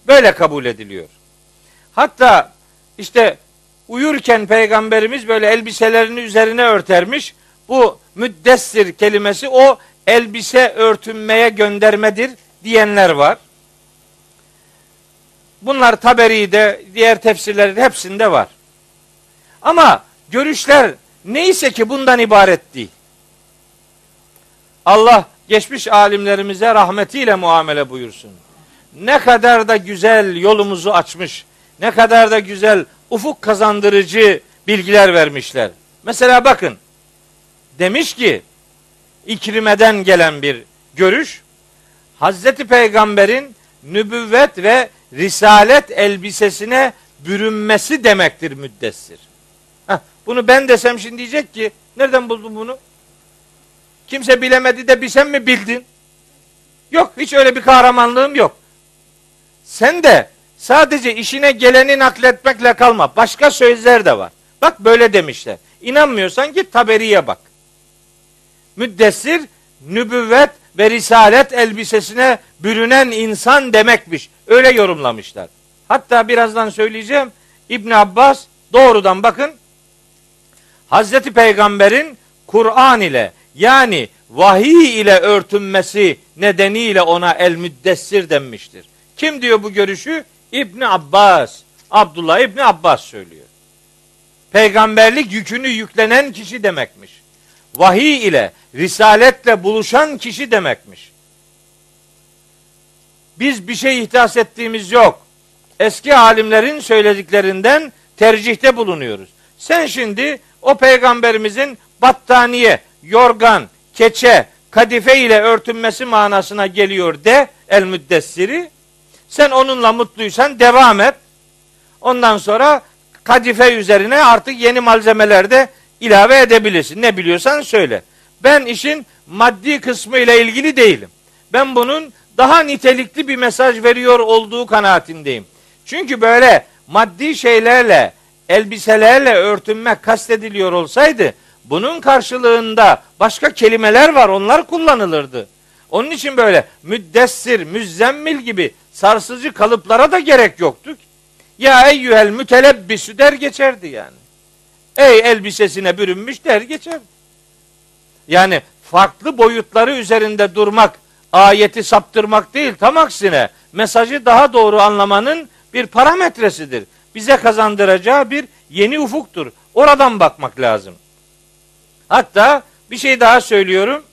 Böyle kabul ediliyor. Hatta işte uyurken peygamberimiz böyle elbiselerini üzerine örtermiş. Bu müddessir kelimesi o elbise örtünmeye göndermedir diyenler var. Bunlar Taberi'de, diğer tefsirlerin hepsinde var. Ama görüşler neyse ki bundan ibaret değil. Allah geçmiş alimlerimize rahmetiyle muamele buyursun. Ne kadar da güzel yolumuzu açmış, ne kadar da güzel ufuk kazandırıcı bilgiler vermişler. Mesela bakın, demiş ki, İkrime'den gelen bir görüş, Hazreti Peygamber'in nübüvvet ve risalet elbisesine bürünmesi demektir müddessir. Heh, bunu ben desem şimdi diyecek ki, nereden buldun bunu? Kimse bilemedi de bir sen mi bildin? Yok hiç öyle bir kahramanlığım yok. Sen de sadece işine geleni nakletmekle kalma. Başka sözler de var. Bak böyle demişler. İnanmıyorsan git taberiye bak. Müddessir, nübüvvet ve risalet elbisesine bürünen insan demekmiş. Öyle yorumlamışlar. Hatta birazdan söyleyeceğim. İbn Abbas doğrudan bakın Hazreti Peygamber'in Kur'an ile yani vahiy ile örtünmesi nedeniyle ona el müddessir denmiştir. Kim diyor bu görüşü? İbn Abbas. Abdullah İbni Abbas söylüyor. Peygamberlik yükünü yüklenen kişi demekmiş. Vahiy ile, risaletle buluşan kişi demekmiş. Biz bir şey ihdas ettiğimiz yok. Eski alimlerin söylediklerinden tercihte bulunuyoruz. Sen şimdi o peygamberimizin battaniye, yorgan, keçe, kadife ile örtünmesi manasına geliyor de el müddessiri. Sen onunla mutluysan devam et. Ondan sonra kadife üzerine artık yeni malzemeler de ilave edebilirsin. Ne biliyorsan söyle. Ben işin maddi kısmı ile ilgili değilim. Ben bunun daha nitelikli bir mesaj veriyor olduğu kanaatindeyim. Çünkü böyle maddi şeylerle, elbiselerle örtünmek kastediliyor olsaydı bunun karşılığında başka kelimeler var onlar kullanılırdı. Onun için böyle müddessir, müzzemmil gibi sarsıcı kalıplara da gerek yoktu. Ya eyyühel mütelebbisü der geçerdi yani. Ey elbisesine bürünmüş der geçerdi. Yani farklı boyutları üzerinde durmak, ayeti saptırmak değil, tam aksine mesajı daha doğru anlamanın bir parametresidir. Bize kazandıracağı bir yeni ufuktur. Oradan bakmak lazım. Hatta bir şey daha söylüyorum.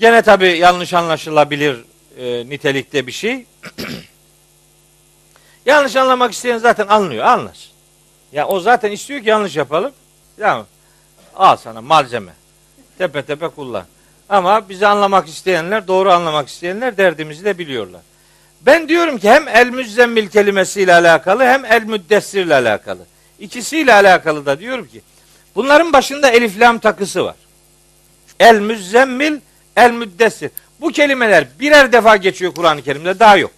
Gene tabi yanlış anlaşılabilir e, nitelikte bir şey. yanlış anlamak isteyen zaten anlıyor, anlasın. Ya o zaten istiyor ki yanlış yapalım. Ya al sana malzeme. Tepe tepe kullan. Ama bizi anlamak isteyenler, doğru anlamak isteyenler derdimizi de biliyorlar. Ben diyorum ki hem el müzzemmil kelimesiyle alakalı hem el müddessirle alakalı. İkisiyle alakalı da diyorum ki bunların başında elif lam takısı var. El müzzemmil, el müddessir. Bu kelimeler birer defa geçiyor Kur'an-ı Kerim'de daha yok.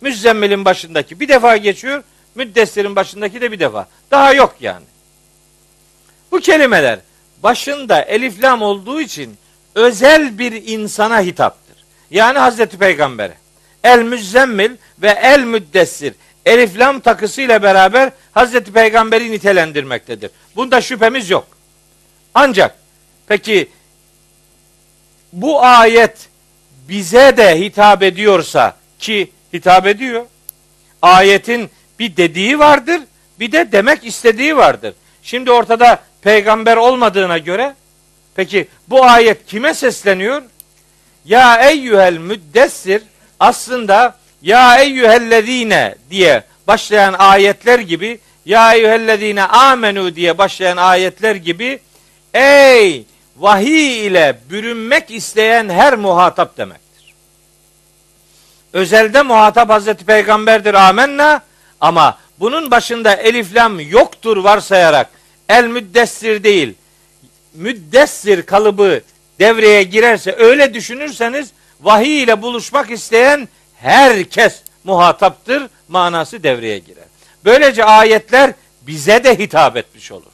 Müzzemmil'in başındaki bir defa geçiyor, müddessirin başındaki de bir defa. Daha yok yani. Bu kelimeler başında elif lam olduğu için özel bir insana hitaptır. Yani Hazreti Peygamber'e. El müzzemmil ve el müddessir elif lam takısıyla beraber Hazreti Peygamber'i nitelendirmektedir. Bunda şüphemiz yok. Ancak peki bu ayet bize de hitap ediyorsa ki hitap ediyor. Ayetin bir dediği vardır, bir de demek istediği vardır. Şimdi ortada peygamber olmadığına göre peki bu ayet kime sesleniyor? Ya eyyühel müddessir aslında ya eyyühellezine diye başlayan ayetler gibi ya eyyühellezine amenu diye başlayan ayetler gibi ey vahiy ile bürünmek isteyen her muhatap demektir. Özelde muhatap Hazreti Peygamberdir amenna ama bunun başında eliflam yoktur varsayarak el müddessir değil müddessir kalıbı devreye girerse öyle düşünürseniz vahiy ile buluşmak isteyen herkes muhataptır manası devreye girer. Böylece ayetler bize de hitap etmiş olur.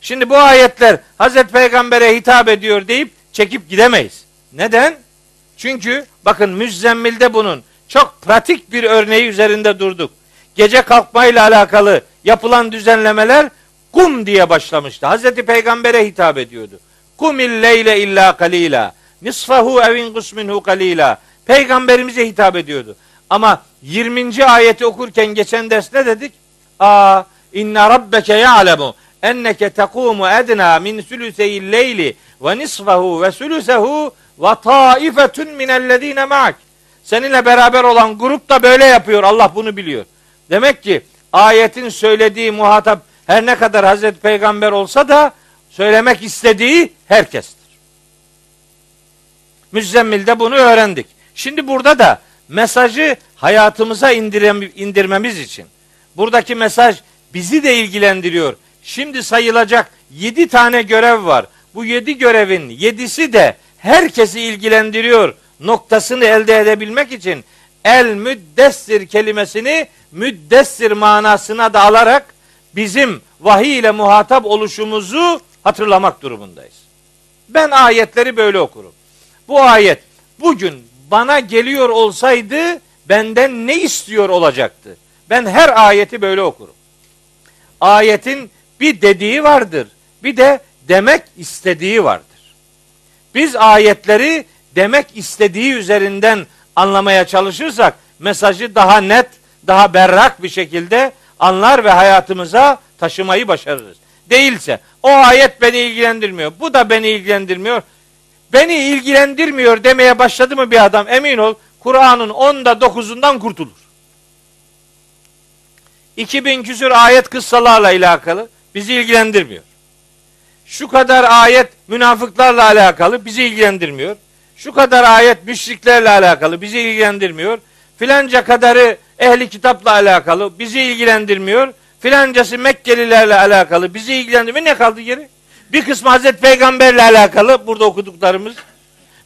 Şimdi bu ayetler Hazreti Peygamber'e hitap ediyor deyip çekip gidemeyiz. Neden? Çünkü bakın Müzzemmil'de bunun çok pratik bir örneği üzerinde durduk. Gece kalkmayla alakalı yapılan düzenlemeler kum diye başlamıştı. Hazreti Peygamber'e hitap ediyordu. Kumil leyle illa kalila. Nisfahu evin kusminhu kalila. Peygamberimize hitap ediyordu. Ama 20. ayeti okurken geçen ders ne dedik? Aa inna rabbeke ya'lemu enneke tekumu edna min sülüseyil leyli ve nisfahu ve sülüsehu ve taifetun minellezine ma'ak. Seninle beraber olan grup da böyle yapıyor. Allah bunu biliyor. Demek ki ayetin söylediği muhatap her ne kadar Hazreti Peygamber olsa da söylemek istediği herkestir. Müzzemmil'de bunu öğrendik. Şimdi burada da mesajı hayatımıza indirmemiz için buradaki mesaj bizi de ilgilendiriyor. Şimdi sayılacak yedi tane görev var. Bu yedi görevin yedisi de herkesi ilgilendiriyor noktasını elde edebilmek için el müddessir kelimesini müddessir manasına da alarak bizim vahiy ile muhatap oluşumuzu hatırlamak durumundayız. Ben ayetleri böyle okurum. Bu ayet bugün bana geliyor olsaydı benden ne istiyor olacaktı? Ben her ayeti böyle okurum. Ayetin bir dediği vardır. Bir de demek istediği vardır. Biz ayetleri demek istediği üzerinden anlamaya çalışırsak mesajı daha net, daha berrak bir şekilde anlar ve hayatımıza taşımayı başarırız. Değilse o ayet beni ilgilendirmiyor, bu da beni ilgilendirmiyor. Beni ilgilendirmiyor demeye başladı mı bir adam emin ol Kur'an'ın onda dokuzundan kurtulur. 2000 küsür ayet kıssalarla alakalı bizi ilgilendirmiyor. Şu kadar ayet münafıklarla alakalı bizi ilgilendirmiyor. Şu kadar ayet müşriklerle alakalı bizi ilgilendirmiyor. Filanca kadarı ehli kitapla alakalı bizi ilgilendirmiyor. Filancası Mekkelilerle alakalı bizi ilgilendirmiyor. Ne kaldı geri? Bir kısmı Hazreti Peygamberle alakalı burada okuduklarımız.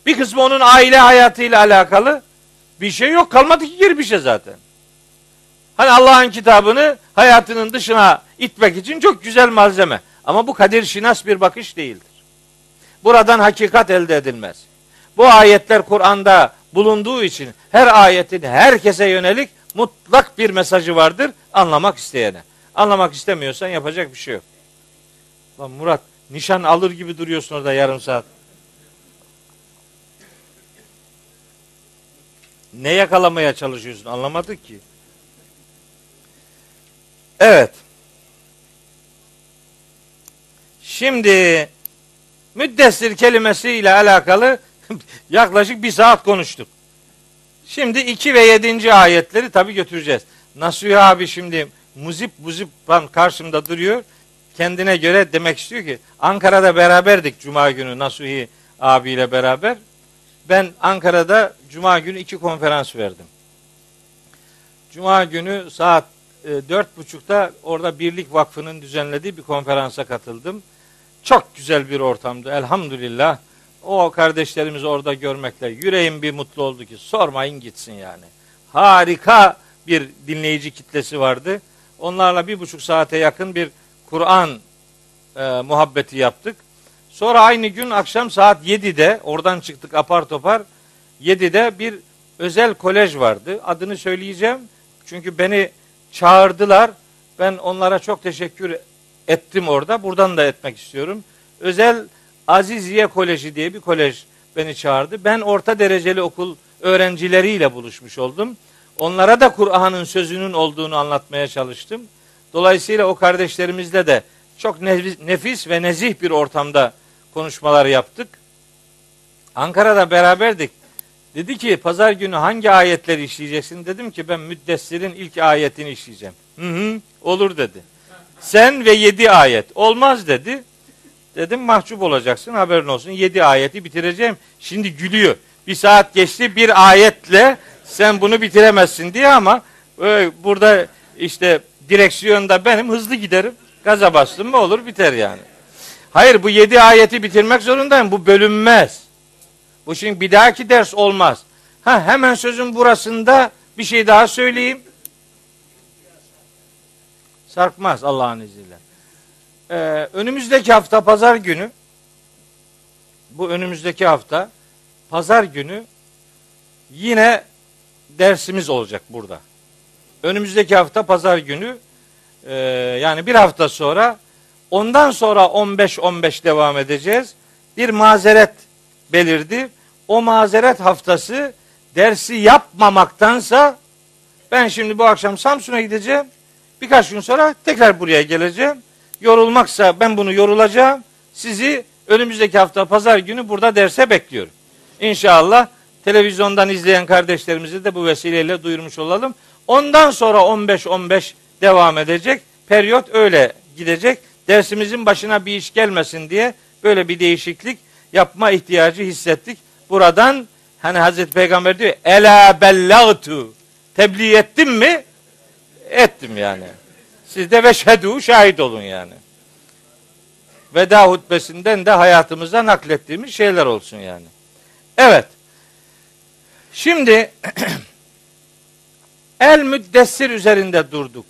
Bir kısmı onun aile hayatıyla alakalı. Bir şey yok. Kalmadı ki geri bir şey zaten. Hani Allah'ın kitabını hayatının dışına itmek için çok güzel malzeme. Ama bu kadir şinas bir bakış değildir. Buradan hakikat elde edilmez. Bu ayetler Kur'an'da bulunduğu için her ayetin herkese yönelik mutlak bir mesajı vardır anlamak isteyene. Anlamak istemiyorsan yapacak bir şey yok. Lan Murat nişan alır gibi duruyorsun orada yarım saat. Ne yakalamaya çalışıyorsun anlamadık ki. Evet. Şimdi müddessir kelimesiyle alakalı yaklaşık bir saat konuştuk. Şimdi 2 ve 7. ayetleri tabi götüreceğiz. Nasuhi abi şimdi muzip muzip karşımda duruyor. Kendine göre demek istiyor ki Ankara'da beraberdik Cuma günü Nasuhi abiyle beraber. Ben Ankara'da Cuma günü iki konferans verdim. Cuma günü saat e, dört buçukta orada Birlik Vakfı'nın düzenlediği bir konferansa katıldım. Çok güzel bir ortamdı elhamdülillah. O kardeşlerimizi orada görmekle yüreğim bir mutlu oldu ki sormayın gitsin yani. Harika bir dinleyici kitlesi vardı. Onlarla bir buçuk saate yakın bir Kur'an e, muhabbeti yaptık. Sonra aynı gün akşam saat 7'de oradan çıktık apar topar. 7'de bir özel kolej vardı. Adını söyleyeceğim. Çünkü beni çağırdılar. Ben onlara çok teşekkür ettim orada. Buradan da etmek istiyorum. Özel Aziziye Koleji diye bir kolej beni çağırdı. Ben orta dereceli okul öğrencileriyle buluşmuş oldum. Onlara da Kur'an'ın sözünün olduğunu anlatmaya çalıştım. Dolayısıyla o kardeşlerimizle de çok nefis ve nezih bir ortamda konuşmalar yaptık. Ankara'da beraberdik. Dedi ki pazar günü hangi ayetleri işleyeceksin? Dedim ki ben Müddessir'in ilk ayetini işleyeceğim. Hı hı olur dedi. Sen ve yedi ayet. Olmaz dedi. Dedim mahcup olacaksın haberin olsun. Yedi ayeti bitireceğim. Şimdi gülüyor. Bir saat geçti bir ayetle sen bunu bitiremezsin diye ama e, burada işte direksiyonda benim hızlı giderim. Gaza bastım mı olur biter yani. Hayır bu yedi ayeti bitirmek zorundayım. Bu bölünmez. Bu şimdi bir dahaki ders olmaz. Ha hemen sözün burasında bir şey daha söyleyeyim. Sarkmaz Allah'ın izniyle. Ee, önümüzdeki hafta pazar günü bu önümüzdeki hafta pazar günü yine dersimiz olacak burada. Önümüzdeki hafta pazar günü e, yani bir hafta sonra ondan sonra 15-15 devam edeceğiz. Bir mazeret belirdi. O mazeret haftası dersi yapmamaktansa ben şimdi bu akşam Samsun'a gideceğim. Birkaç gün sonra tekrar buraya geleceğim. Yorulmaksa ben bunu yorulacağım. Sizi önümüzdeki hafta pazar günü burada derse bekliyorum. İnşallah televizyondan izleyen kardeşlerimizi de bu vesileyle duyurmuş olalım. Ondan sonra 15-15 devam edecek. Periyot öyle gidecek. Dersimizin başına bir iş gelmesin diye böyle bir değişiklik yapma ihtiyacı hissettik. Buradan hani Hazreti Peygamber diyor ela bellagtu tebliğ ettim mi? Ettim yani. Siz de veşhedû şahit olun yani. Veda hutbesinden de hayatımıza naklettiğimiz şeyler olsun yani. Evet. Şimdi el müddessir üzerinde durduk.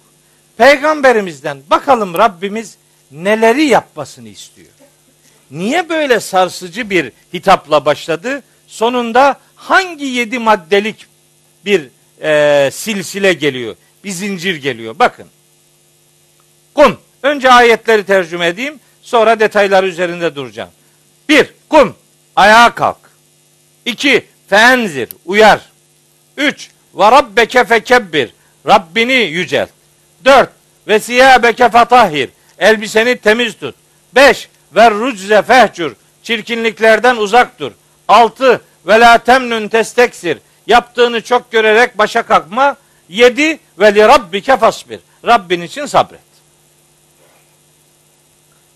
Peygamberimizden bakalım Rabbimiz neleri yapmasını istiyor. Niye böyle sarsıcı bir hitapla başladı? Sonunda hangi yedi maddelik bir e, silsile geliyor? Bir zincir geliyor. Bakın. Kum. Önce ayetleri tercüme edeyim. Sonra detaylar üzerinde duracağım. Bir. Kum. Ayağa kalk. İki. Fenzir. Uyar. Üç. Ve rabbeke fekebbir. Rabbini yücelt. Dört. Ve siyâbeke fatahhir. Elbiseni temiz tut. Beş. Ve rucze fehcur. Çirkinliklerden uzak dur. Altı. Ve la temnun testeksir. Yaptığını çok görerek başa kalkma. Yedi. Ve li rabbike fasbir. Rabbin için sabret.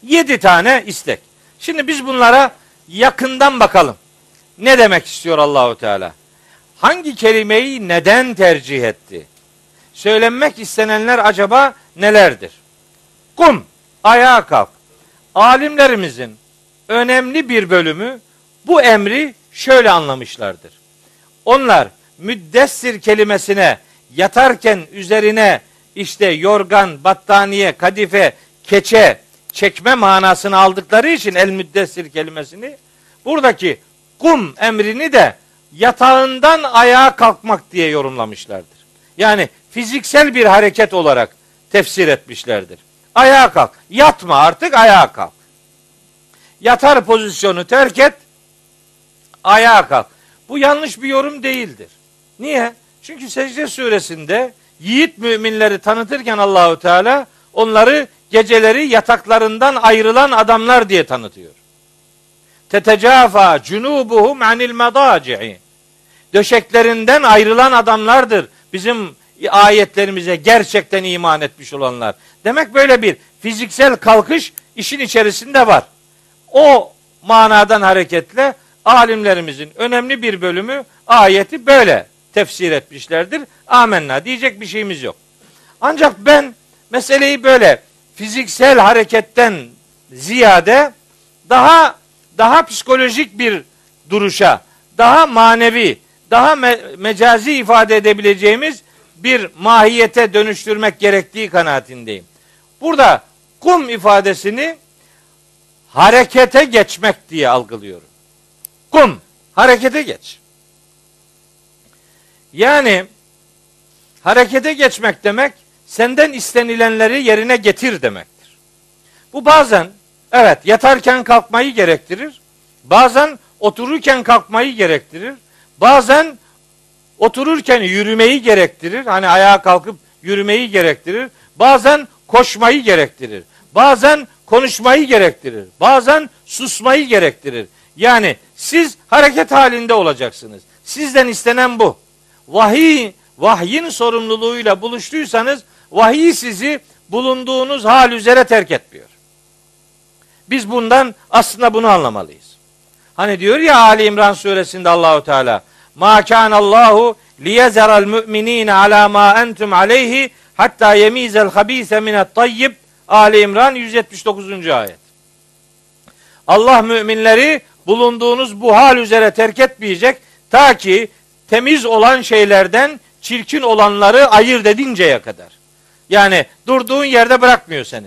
Yedi tane istek. Şimdi biz bunlara yakından bakalım. Ne demek istiyor Allahu Teala? Hangi kelimeyi neden tercih etti? Söylenmek istenenler acaba nelerdir? Kum, ayağa kalk. Alimlerimizin önemli bir bölümü bu emri şöyle anlamışlardır. Onlar müddessir kelimesine yatarken üzerine işte yorgan, battaniye, kadife, keçe, çekme manasını aldıkları için el müddessir kelimesini buradaki kum emrini de yatağından ayağa kalkmak diye yorumlamışlardır. Yani fiziksel bir hareket olarak tefsir etmişlerdir. Ayağa kalk. Yatma artık ayağa kalk. Yatar pozisyonu terk et. Ayağa kalk. Bu yanlış bir yorum değildir. Niye? Çünkü secde suresinde yiğit müminleri tanıtırken Allahu Teala onları geceleri yataklarından ayrılan adamlar diye tanıtıyor. Tetecafa cunubuhum anil madaci'i. Döşeklerinden ayrılan adamlardır. Bizim ayetlerimize gerçekten iman etmiş olanlar. Demek böyle bir fiziksel kalkış işin içerisinde var. O manadan hareketle alimlerimizin önemli bir bölümü ayeti böyle tefsir etmişlerdir. Amenna diyecek bir şeyimiz yok. Ancak ben meseleyi böyle fiziksel hareketten ziyade daha daha psikolojik bir duruşa, daha manevi, daha me- mecazi ifade edebileceğimiz bir mahiyete dönüştürmek gerektiği kanaatindeyim. Burada kum ifadesini harekete geçmek diye algılıyorum. Kum, harekete geç. Yani harekete geçmek demek senden istenilenleri yerine getir demektir. Bu bazen evet yatarken kalkmayı gerektirir. Bazen otururken kalkmayı gerektirir. Bazen otururken yürümeyi gerektirir. Hani ayağa kalkıp yürümeyi gerektirir. Bazen koşmayı gerektirir. Bazen konuşmayı gerektirir. Bazen susmayı gerektirir. Yani siz hareket halinde olacaksınız. Sizden istenen bu. Vahiy, vahyin sorumluluğuyla buluştuysanız vahiy sizi bulunduğunuz hal üzere terk etmiyor. Biz bundan aslında bunu anlamalıyız. Hani diyor ya Ali İmran suresinde Allahu Teala Ma kana Allahu liyezeral mu'minina ala ma entum aleyhi hatta yemizel habise minet tayyib Ali İmran 179. ayet. Allah müminleri bulunduğunuz bu hal üzere terk etmeyecek ta ki temiz olan şeylerden çirkin olanları ayırt edinceye kadar. Yani durduğun yerde bırakmıyor seni.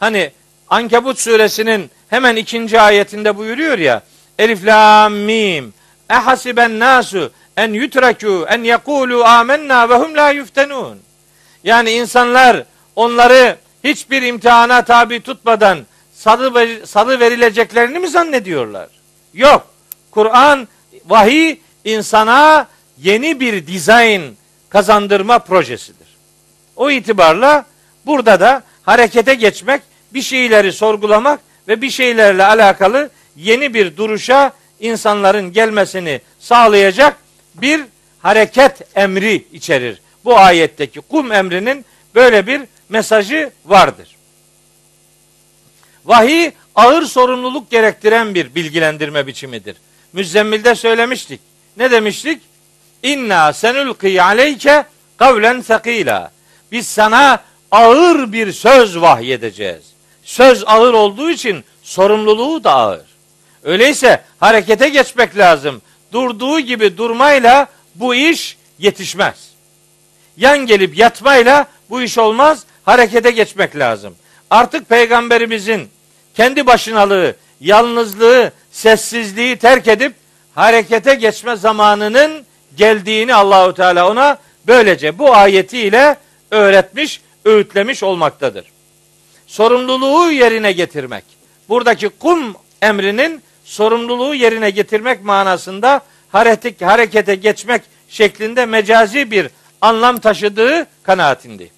Hani Ankebut suresinin hemen ikinci ayetinde buyuruyor ya Elif lam mim Ehasiben nasu en yutreku en yekulu amennâ ve hum la yuftenun. Yani insanlar onları hiçbir imtihana tabi tutmadan salı, salı verileceklerini mi zannediyorlar? Yok. Kur'an, vahiy insana yeni bir dizayn kazandırma projesidir. O itibarla burada da harekete geçmek, bir şeyleri sorgulamak ve bir şeylerle alakalı yeni bir duruşa insanların gelmesini sağlayacak bir hareket emri içerir. Bu ayetteki kum emrinin böyle bir mesajı vardır. Vahiy ağır sorumluluk gerektiren bir bilgilendirme biçimidir. Müzzemmil'de söylemiştik. Ne demiştik? İnna senulqi aleyke kavlen sakila. Biz sana ağır bir söz vahyedeceğiz. Söz ağır olduğu için sorumluluğu da ağır. Öyleyse harekete geçmek lazım. Durduğu gibi durmayla bu iş yetişmez. Yan gelip yatmayla bu iş olmaz. Harekete geçmek lazım. Artık peygamberimizin kendi başınalığı, yalnızlığı, sessizliği terk edip harekete geçme zamanının geldiğini Allahu Teala ona böylece bu ayetiyle öğretmiş, öğütlemiş olmaktadır. Sorumluluğu yerine getirmek. Buradaki kum emrinin sorumluluğu yerine getirmek manasında hareket, harekete geçmek şeklinde mecazi bir anlam taşıdığı kanaatindeyim.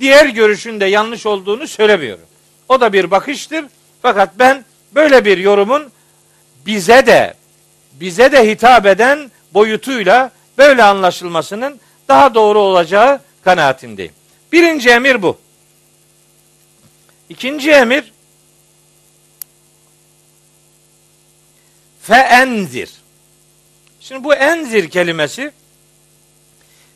Diğer görüşün de yanlış olduğunu söylemiyorum. O da bir bakıştır. Fakat ben böyle bir yorumun bize de bize de hitap eden boyutuyla böyle anlaşılmasının daha doğru olacağı kanaatindeyim. Birinci emir bu. İkinci emir feenzir. Şimdi bu enzir kelimesi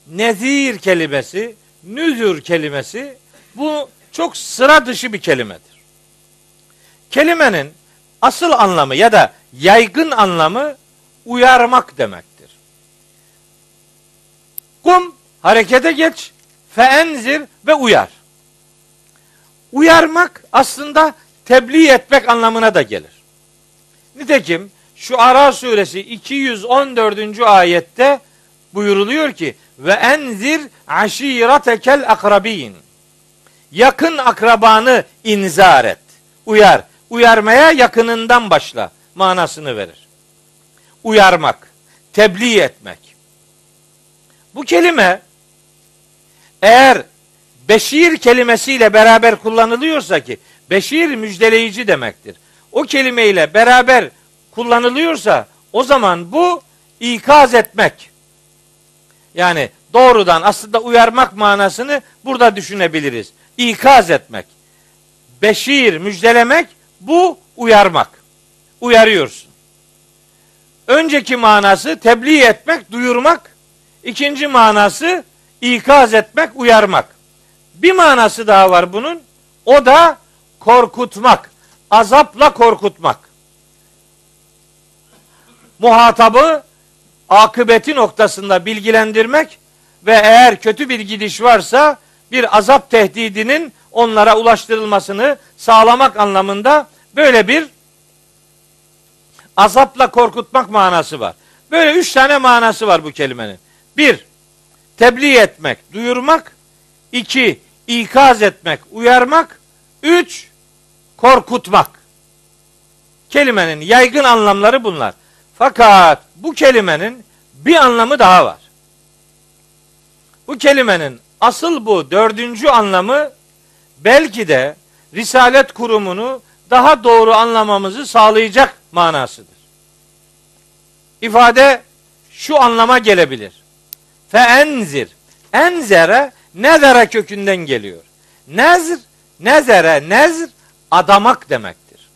nezir kelimesi, nüzür kelimesi bu çok sıra dışı bir kelimedir. Kelimenin asıl anlamı ya da yaygın anlamı uyarmak demektir. Kum harekete geç, feenzir ve uyar. Uyarmak aslında tebliğ etmek anlamına da gelir. Nitekim şu Ara suresi 214. ayette buyuruluyor ki ve enzir aşiretekel akrabin. Yakın akrabanı inzar et. Uyar. Uyarmaya yakınından başla manasını verir. Uyarmak, tebliğ etmek. Bu kelime eğer beşir kelimesiyle beraber kullanılıyorsa ki beşir müjdeleyici demektir. O kelimeyle beraber kullanılıyorsa o zaman bu ikaz etmek. Yani doğrudan aslında uyarmak manasını burada düşünebiliriz. İkaz etmek. Beşir, müjdelemek bu uyarmak. Uyarıyorsun. Önceki manası tebliğ etmek, duyurmak. İkinci manası ikaz etmek, uyarmak. Bir manası daha var bunun. O da korkutmak. Azapla korkutmak muhatabı akıbeti noktasında bilgilendirmek ve eğer kötü bir gidiş varsa bir azap tehdidinin onlara ulaştırılmasını sağlamak anlamında böyle bir azapla korkutmak manası var. Böyle üç tane manası var bu kelimenin. Bir, tebliğ etmek, duyurmak. iki ikaz etmek, uyarmak. Üç, korkutmak. Kelimenin yaygın anlamları bunlar. Fakat bu kelimenin bir anlamı daha var. Bu kelimenin asıl bu dördüncü anlamı belki de Risalet kurumunu daha doğru anlamamızı sağlayacak manasıdır. İfade şu anlama gelebilir. Fe enzir. Enzere nezere kökünden geliyor. Nezr, nezere, nezr adamak demektir.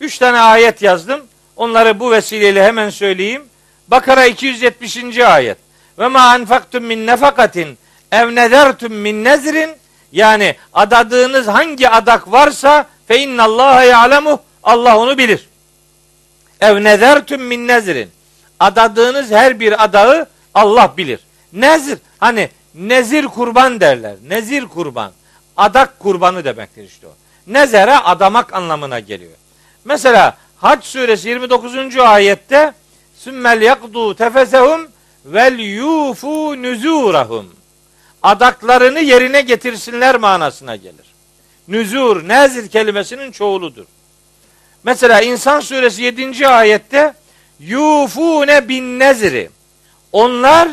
Üç tane ayet yazdım. Onları bu vesileyle hemen söyleyeyim. Bakara 270. ayet. Ve ma enfaktum min nefakatin ev nezertum min nezrin yani adadığınız hangi adak varsa fe innallaha ya'lemu Allah onu bilir. Ev nezertum min nezrin adadığınız her bir adağı Allah bilir. Nezr hani nezir kurban derler. Nezir kurban. Adak kurbanı demektir işte o. Nezere adamak anlamına geliyor. Mesela Hac suresi 29. ayette sümmel yakdu tefesehum vel yufu nüzurahum. Adaklarını yerine getirsinler manasına gelir. Nüzur, nezir kelimesinin çoğuludur. Mesela İnsan suresi 7. ayette yufune bin nezri. Onlar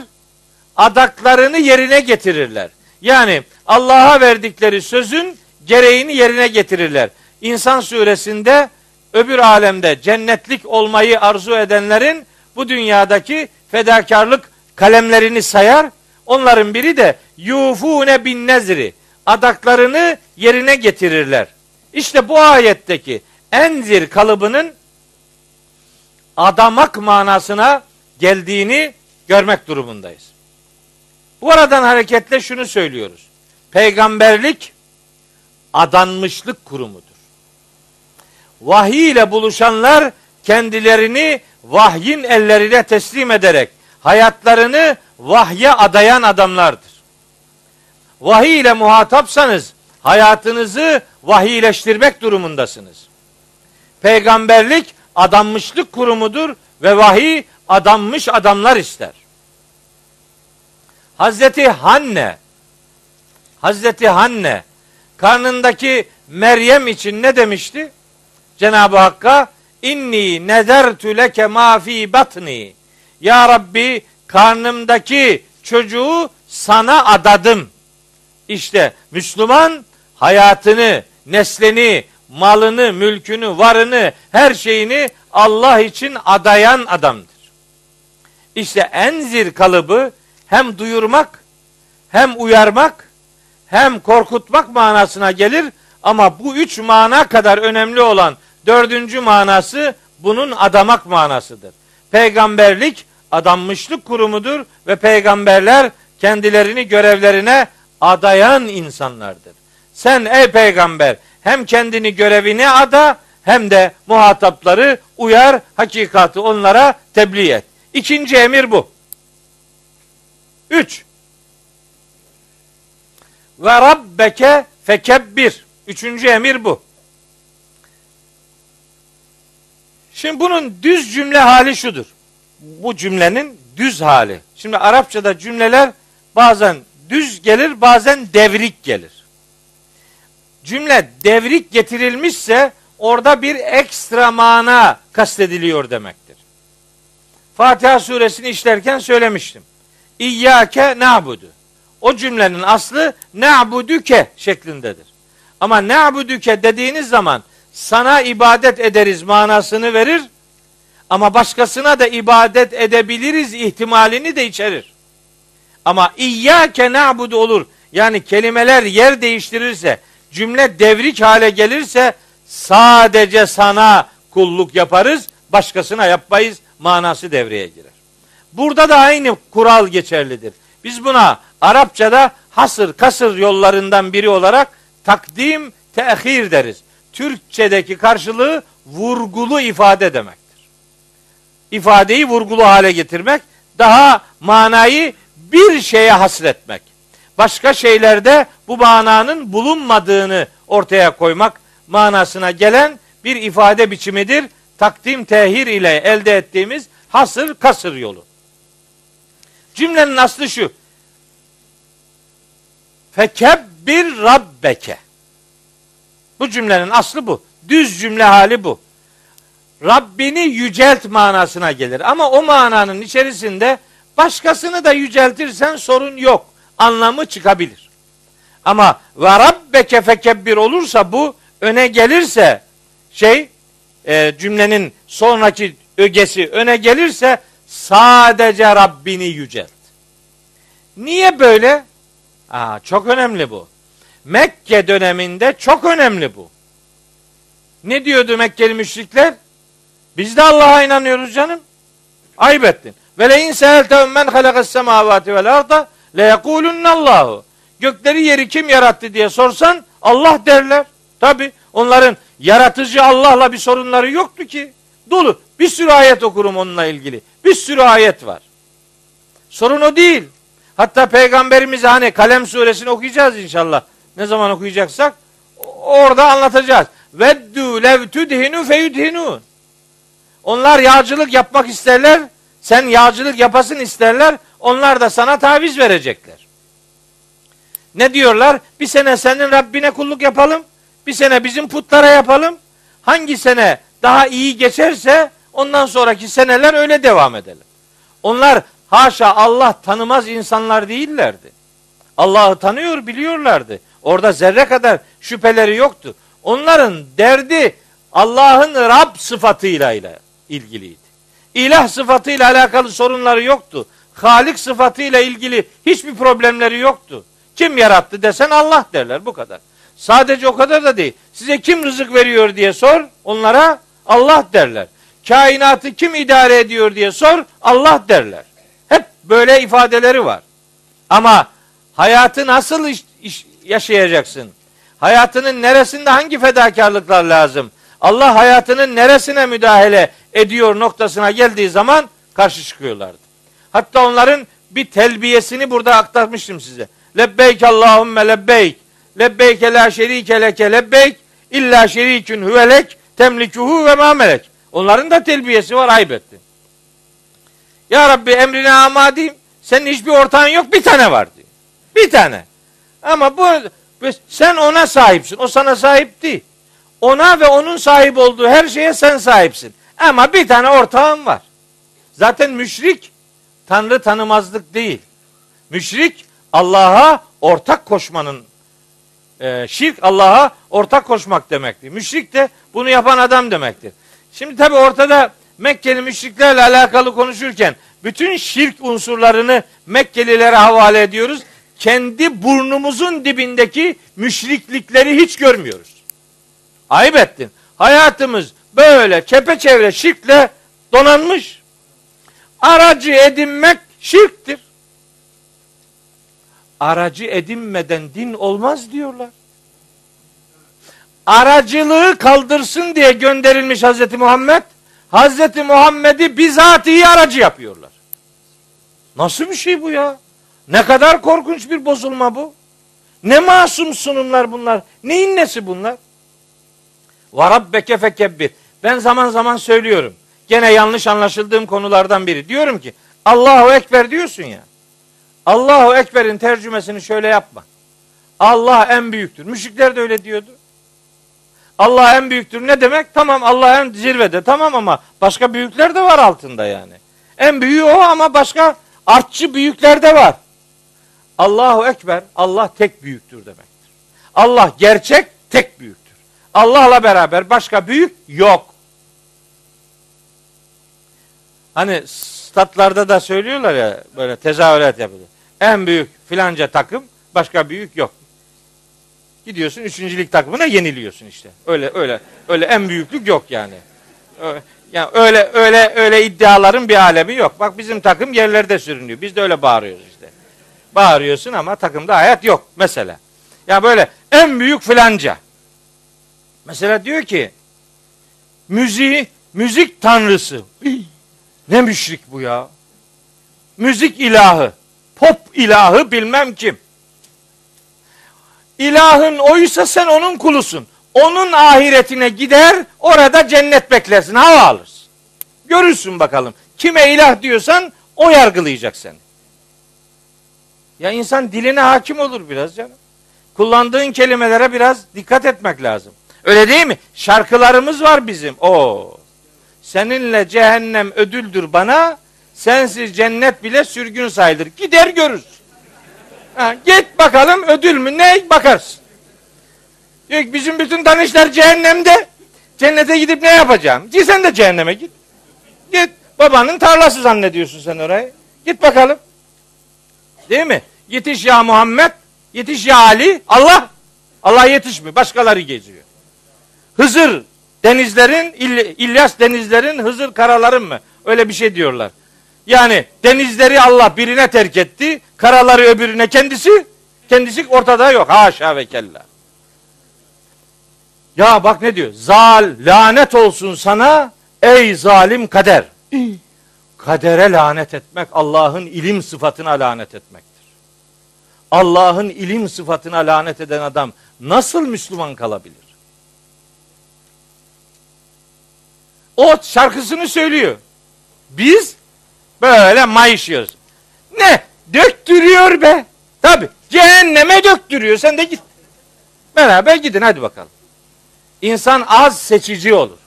adaklarını yerine getirirler. Yani Allah'a verdikleri sözün gereğini yerine getirirler. İnsan suresinde öbür alemde cennetlik olmayı arzu edenlerin bu dünyadaki fedakarlık kalemlerini sayar. Onların biri de yufune bin nezri adaklarını yerine getirirler. İşte bu ayetteki enzir kalıbının adamak manasına geldiğini görmek durumundayız. Bu aradan hareketle şunu söylüyoruz. Peygamberlik adanmışlık kurumudur. Vahiy ile buluşanlar kendilerini vahyin ellerine teslim ederek hayatlarını vahye adayan adamlardır. Vahiy ile muhatapsanız hayatınızı vahiyleştirmek durumundasınız. Peygamberlik adanmışlık kurumudur ve vahiy adanmış adamlar ister. Hazreti Hanne Hazreti Hanne karnındaki Meryem için ne demişti? Cenab-ı Hakk'a inni nezertü leke ma fi batni. Ya Rabbi karnımdaki çocuğu sana adadım. İşte Müslüman hayatını, neslini, malını, mülkünü, varını, her şeyini Allah için adayan adamdır. İşte enzir kalıbı hem duyurmak, hem uyarmak, hem korkutmak manasına gelir. Ama bu üç mana kadar önemli olan dördüncü manası bunun adamak manasıdır. Peygamberlik adanmışlık kurumudur ve peygamberler kendilerini görevlerine adayan insanlardır. Sen ey peygamber hem kendini görevine ada hem de muhatapları uyar, hakikati onlara tebliğ et. İkinci emir bu. Üç. Ve rabbeke fekebbir. Üçüncü emir bu. Şimdi bunun düz cümle hali şudur. Bu cümlenin düz hali. Şimdi Arapçada cümleler bazen düz gelir bazen devrik gelir. Cümle devrik getirilmişse orada bir ekstra mana kastediliyor demektir. Fatiha suresini işlerken söylemiştim. İyyâke na'budu. O cümlenin aslı na'buduke şeklindedir. Ama na'buduke dediğiniz zaman sana ibadet ederiz manasını verir. Ama başkasına da ibadet edebiliriz ihtimalini de içerir. Ama İyyâke na'budu olur. Yani kelimeler yer değiştirirse, cümle devrik hale gelirse sadece sana kulluk yaparız, başkasına yapmayız manası devreye girer. Burada da aynı kural geçerlidir. Biz buna Arapçada hasır kasır yollarından biri olarak takdim tehir deriz. Türkçedeki karşılığı vurgulu ifade demektir. İfadeyi vurgulu hale getirmek, daha manayı bir şeye hasretmek. Başka şeylerde bu mananın bulunmadığını ortaya koymak manasına gelen bir ifade biçimidir. Takdim tehir ile elde ettiğimiz hasır kasır yolu. Cümlenin aslı şu. Fekebbir rabbeke. Bu cümlenin aslı bu. Düz cümle hali bu. Rabbini yücelt manasına gelir. Ama o mananın içerisinde başkasını da yüceltirsen sorun yok. Anlamı çıkabilir. Ama ve rabbeke fekebbir olursa bu öne gelirse şey e, cümlenin sonraki ögesi öne gelirse sadece Rabbini yücelt. Niye böyle? Aa, çok önemli bu. Mekke döneminde çok önemli bu. Ne diyordu Mekkeli müşrikler? Biz de Allah'a inanıyoruz canım. Ayıp ettin. Ve le in seheltehum men halakas semavati vel arda le yekulunallahu. Gökleri yeri kim yarattı diye sorsan Allah derler. Tabi onların yaratıcı Allah'la bir sorunları yoktu ki. Dolu. Bir sürü ayet okurum onunla ilgili. Bir sürü ayet var. Sorun o değil. Hatta peygamberimiz hani Kalem suresini okuyacağız inşallah. Ne zaman okuyacaksak orada anlatacağız. Veddu lev tudhinu feyudhinun. Onlar yağcılık yapmak isterler. Sen yağcılık yapasın isterler. Onlar da sana taviz verecekler. Ne diyorlar? Bir sene senin Rabbine kulluk yapalım. Bir sene bizim putlara yapalım. Hangi sene daha iyi geçerse ondan sonraki seneler öyle devam edelim. Onlar haşa Allah tanımaz insanlar değillerdi. Allah'ı tanıyor biliyorlardı. Orada zerre kadar şüpheleri yoktu. Onların derdi Allah'ın Rab sıfatıyla ile ilgiliydi. İlah sıfatıyla alakalı sorunları yoktu. Halik sıfatıyla ilgili hiçbir problemleri yoktu. Kim yarattı desen Allah derler bu kadar. Sadece o kadar da değil. Size kim rızık veriyor diye sor. Onlara Allah derler. Kainatı kim idare ediyor diye sor. Allah derler. Hep böyle ifadeleri var. Ama hayatı nasıl iş, iş, yaşayacaksın? Hayatının neresinde hangi fedakarlıklar lazım? Allah hayatının neresine müdahale ediyor noktasına geldiği zaman karşı çıkıyorlardı. Hatta onların bir telbiyesini burada aktarmıştım size. Lebbeyk Allahümme lebbeyk. Lebbeyke la şerike leke lebbeyk. İlla şerikün huvelek temlikuhu ve ma melek. Onların da telbiyesi var aybetti. Ya Rabbi emrine amadiyim. Senin hiçbir ortağın yok bir tane var diyor. Bir tane. Ama bu sen ona sahipsin. O sana sahip değil. Ona ve onun sahip olduğu her şeye sen sahipsin. Ama bir tane ortağın var. Zaten müşrik Tanrı tanımazlık değil. Müşrik Allah'a ortak koşmanın e, şirk Allah'a ortak koşmak demektir. Müşrik de bunu yapan adam demektir. Şimdi tabi ortada Mekkeli müşriklerle alakalı konuşurken bütün şirk unsurlarını Mekkelilere havale ediyoruz. Kendi burnumuzun dibindeki müşriklikleri hiç görmüyoruz. Ayıp ettin. Hayatımız böyle çepeçevre şirkle donanmış. Aracı edinmek şirktir. Aracı edinmeden din olmaz diyorlar. Aracılığı kaldırsın diye gönderilmiş Hazreti Muhammed, Hazreti Muhammed'i bizatihi aracı yapıyorlar. Nasıl bir şey bu ya? Ne kadar korkunç bir bozulma bu. Ne masum sunumlar bunlar. Neyin nesi bunlar? Ve rabbeke fekebbir. Ben zaman zaman söylüyorum. Gene yanlış anlaşıldığım konulardan biri. Diyorum ki Allahu Ekber diyorsun ya. Allahu Ekber'in tercümesini şöyle yapma. Allah en büyüktür. Müşrikler de öyle diyordu. Allah en büyüktür ne demek? Tamam Allah en zirvede tamam ama başka büyükler de var altında yani. En büyüğü o ama başka artçı büyükler de var. Allahu Ekber Allah tek büyüktür demektir. Allah gerçek tek büyüktür. Allah'la beraber başka büyük yok. Hani statlarda da söylüyorlar ya böyle tezahürat yapılıyor. En büyük filanca takım başka büyük yok. Gidiyorsun üçüncülük takımına yeniliyorsun işte. Öyle öyle öyle en büyüklük yok yani. Yani öyle öyle öyle iddiaların bir alemi yok. Bak bizim takım yerlerde sürünüyor. Biz de öyle bağırıyoruz işte. Bağırıyorsun ama takımda hayat yok mesela. Ya yani böyle en büyük filanca. Mesela diyor ki müziği müzik tanrısı. Ne müşrik bu ya? Müzik ilahı, pop ilahı bilmem kim. İlahın oysa sen onun kulusun. Onun ahiretine gider, orada cennet beklersin, hava alırsın. Görürsün bakalım. Kime ilah diyorsan o yargılayacak seni. Ya insan diline hakim olur biraz canım. Kullandığın kelimelere biraz dikkat etmek lazım. Öyle değil mi? Şarkılarımız var bizim. O Seninle cehennem ödüldür bana, sensiz cennet bile sürgün sayılır. Gider görürüz. Ha, git bakalım ödül mü ne bakarsın. Diyor ki bizim bütün danışlar cehennemde. Cennete gidip ne yapacağım? Git sen de cehenneme git. Git. Babanın tarlası zannediyorsun sen orayı. Git bakalım. Değil mi? Yetiş ya Muhammed. Yetiş ya Ali. Allah. Allah yetişmiyor. Başkaları geziyor. Hızır denizlerin, İl- İlyas denizlerin, Hızır karaların mı? Öyle bir şey diyorlar. Yani denizleri Allah birine terk etti, karaları öbürüne kendisi, kendisi ortada yok. Haşa ve kella. Ya bak ne diyor? Zal, lanet olsun sana ey zalim kader. Kadere lanet etmek Allah'ın ilim sıfatına lanet etmektir. Allah'ın ilim sıfatına lanet eden adam nasıl Müslüman kalabilir? O şarkısını söylüyor. Biz böyle mayışıyoruz. Ne? Döktürüyor be. Tabi. Cehenneme döktürüyor. Sen de git. Beraber gidin hadi bakalım. İnsan az seçici olur.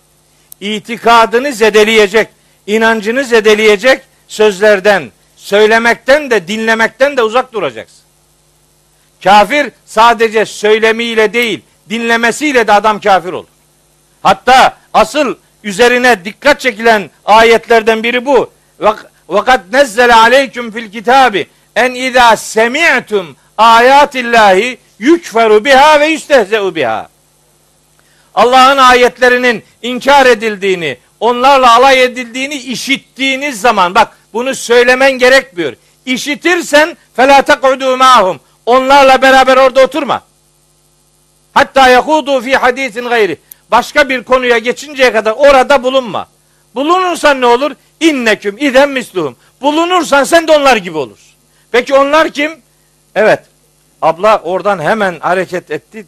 İtikadını zedeleyecek, inancını zedeleyecek sözlerden, söylemekten de dinlemekten de uzak duracaksın. Kafir sadece söylemiyle değil, dinlemesiyle de adam kafir olur. Hatta asıl üzerine dikkat çekilen ayetlerden biri bu. Vakat nezzele aleyküm fil kitabi en izâ semi'tum ayatillahi yükferu biha ve yüstehze'u biha. Allah'ın ayetlerinin inkar edildiğini, onlarla alay edildiğini işittiğiniz zaman bak bunu söylemen gerekmiyor. İşitirsen felâ tek'udû ma'hum. Onlarla beraber orada oturma. Hatta yahudu fi hadisin gayri. Başka bir konuya geçinceye kadar orada bulunma. Bulunursan ne olur? İnneküm idem misluhum. Bulunursan sen de onlar gibi olursun. Peki onlar kim? Evet. Abla oradan hemen hareket etti.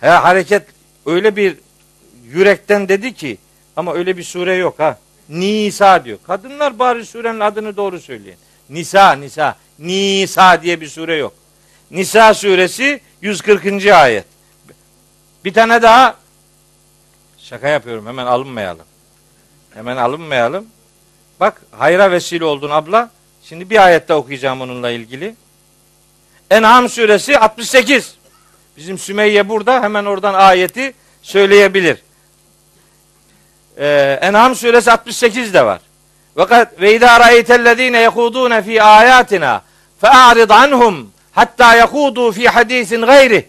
He, hareket öyle bir yürekten dedi ki ama öyle bir sure yok ha. Nisa diyor. Kadınlar bari surenin adını doğru söyleyin. Nisa, Nisa. Nisa diye bir sure yok. Nisa suresi 140. ayet. Bir tane daha şaka yapıyorum hemen alınmayalım. Hemen alınmayalım. Bak hayra vesile oldun abla. Şimdi bir ayette okuyacağım onunla ilgili. En'am suresi 68. Bizim Sümeyye burada hemen oradan ayeti söyleyebilir. Ee, En'am suresi 68 de var. Fakat ve izâ ra'eytellezîne yehudûne fî âyâtina fe'arid anhum hatta yehudû fî hadîsin gayri.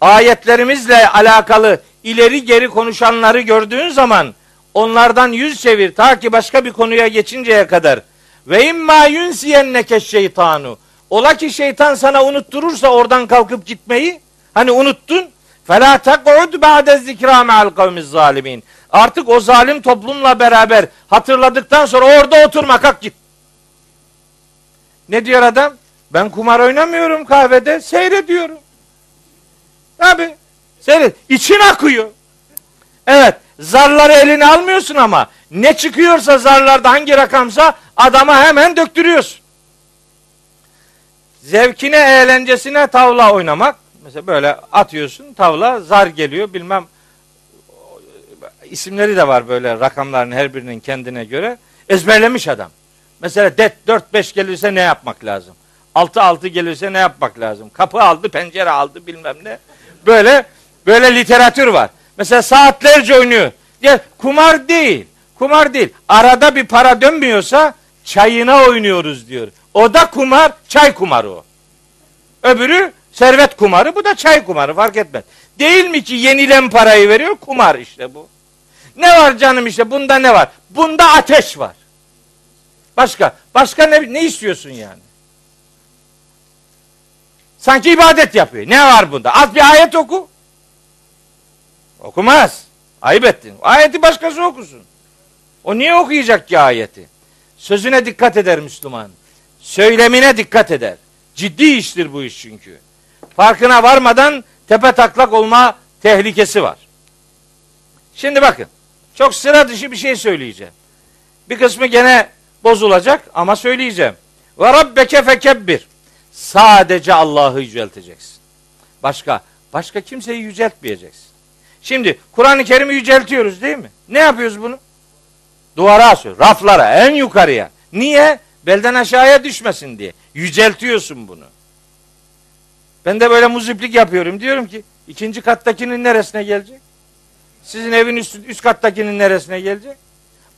Ayetlerimizle alakalı ileri geri konuşanları gördüğün zaman onlardan yüz çevir ta ki başka bir konuya geçinceye kadar. Ve imma yunsiyenneke şeytanu. Ola ki şeytan sana unutturursa oradan kalkıp gitmeyi. Hani unuttun. Fela tek'ud ba'de zikra me'al kavmiz zalimin. Artık o zalim toplumla beraber hatırladıktan sonra orada oturma kalk git. Ne diyor adam? Ben kumar oynamıyorum kahvede seyrediyorum. Tabi seyret. İçin akıyor. Evet zarları eline almıyorsun ama ne çıkıyorsa zarlarda hangi rakamsa adama hemen döktürüyorsun. Zevkine eğlencesine tavla oynamak. Mesela böyle atıyorsun tavla zar geliyor bilmem isimleri de var böyle rakamların her birinin kendine göre. Ezberlemiş adam. Mesela det 4-5 gelirse ne yapmak lazım? 6-6 gelirse ne yapmak lazım? Kapı aldı, pencere aldı bilmem ne. Böyle böyle literatür var. Mesela saatlerce oynuyor. Ya kumar değil. Kumar değil. Arada bir para dönmüyorsa çayına oynuyoruz diyor. O da kumar, çay kumarı o. Öbürü servet kumarı, bu da çay kumarı fark etmez. Değil mi ki yenilen parayı veriyor? Kumar işte bu. Ne var canım işte bunda ne var? Bunda ateş var. Başka, başka ne, ne istiyorsun yani? Sanki ibadet yapıyor. Ne var bunda? Az bir ayet oku. Okumaz. Ayıp ettin. Ayeti başkası okusun. O niye okuyacak ki ayeti? Sözüne dikkat eder Müslüman. Söylemine dikkat eder. Ciddi iştir bu iş çünkü. Farkına varmadan tepe taklak olma tehlikesi var. Şimdi bakın. Çok sıra dışı bir şey söyleyeceğim. Bir kısmı gene bozulacak ama söyleyeceğim. Ve rabbeke fekebbir. Sadece Allah'ı yücelteceksin. Başka, başka kimseyi yüceltmeyeceksin. Şimdi Kur'an-ı Kerim'i yüceltiyoruz değil mi? Ne yapıyoruz bunu? Duvara asıyor, raflara, en yukarıya. Niye? Belden aşağıya düşmesin diye. Yüceltiyorsun bunu. Ben de böyle muziplik yapıyorum. Diyorum ki ikinci kattakinin neresine gelecek? Sizin evin üst, üst kattakinin neresine gelecek?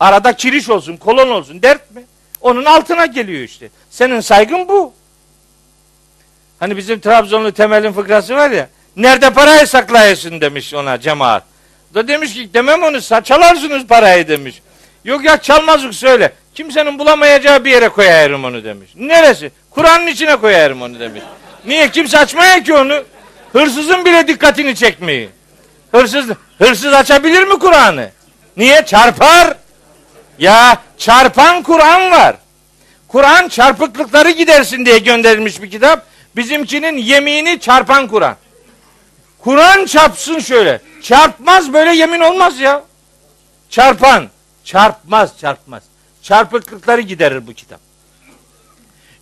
Arada kiriş olsun, kolon olsun. Dert mi? Onun altına geliyor işte. Senin saygın bu. Hani bizim Trabzonlu temelin fıkrası var ya. Nerede parayı saklayasın demiş ona cemaat. Da demiş ki demem onu çalarsınız parayı demiş. Yok ya çalmazlık söyle. Kimsenin bulamayacağı bir yere koyarım onu demiş. Neresi? Kur'an'ın içine koyarım onu demiş. Niye? Kimse açmaya ki onu. Hırsızın bile dikkatini çekmeyi. Hırsız, hırsız açabilir mi Kur'an'ı? Niye? Çarpar. Ya çarpan Kur'an var. Kur'an çarpıklıkları gidersin diye gönderilmiş bir kitap. Bizimkinin yemini çarpan Kur'an. Kur'an çarpsın şöyle. Çarpmaz böyle yemin olmaz ya. Çarpan. Çarpmaz çarpmaz. Çarpıklıkları giderir bu kitap.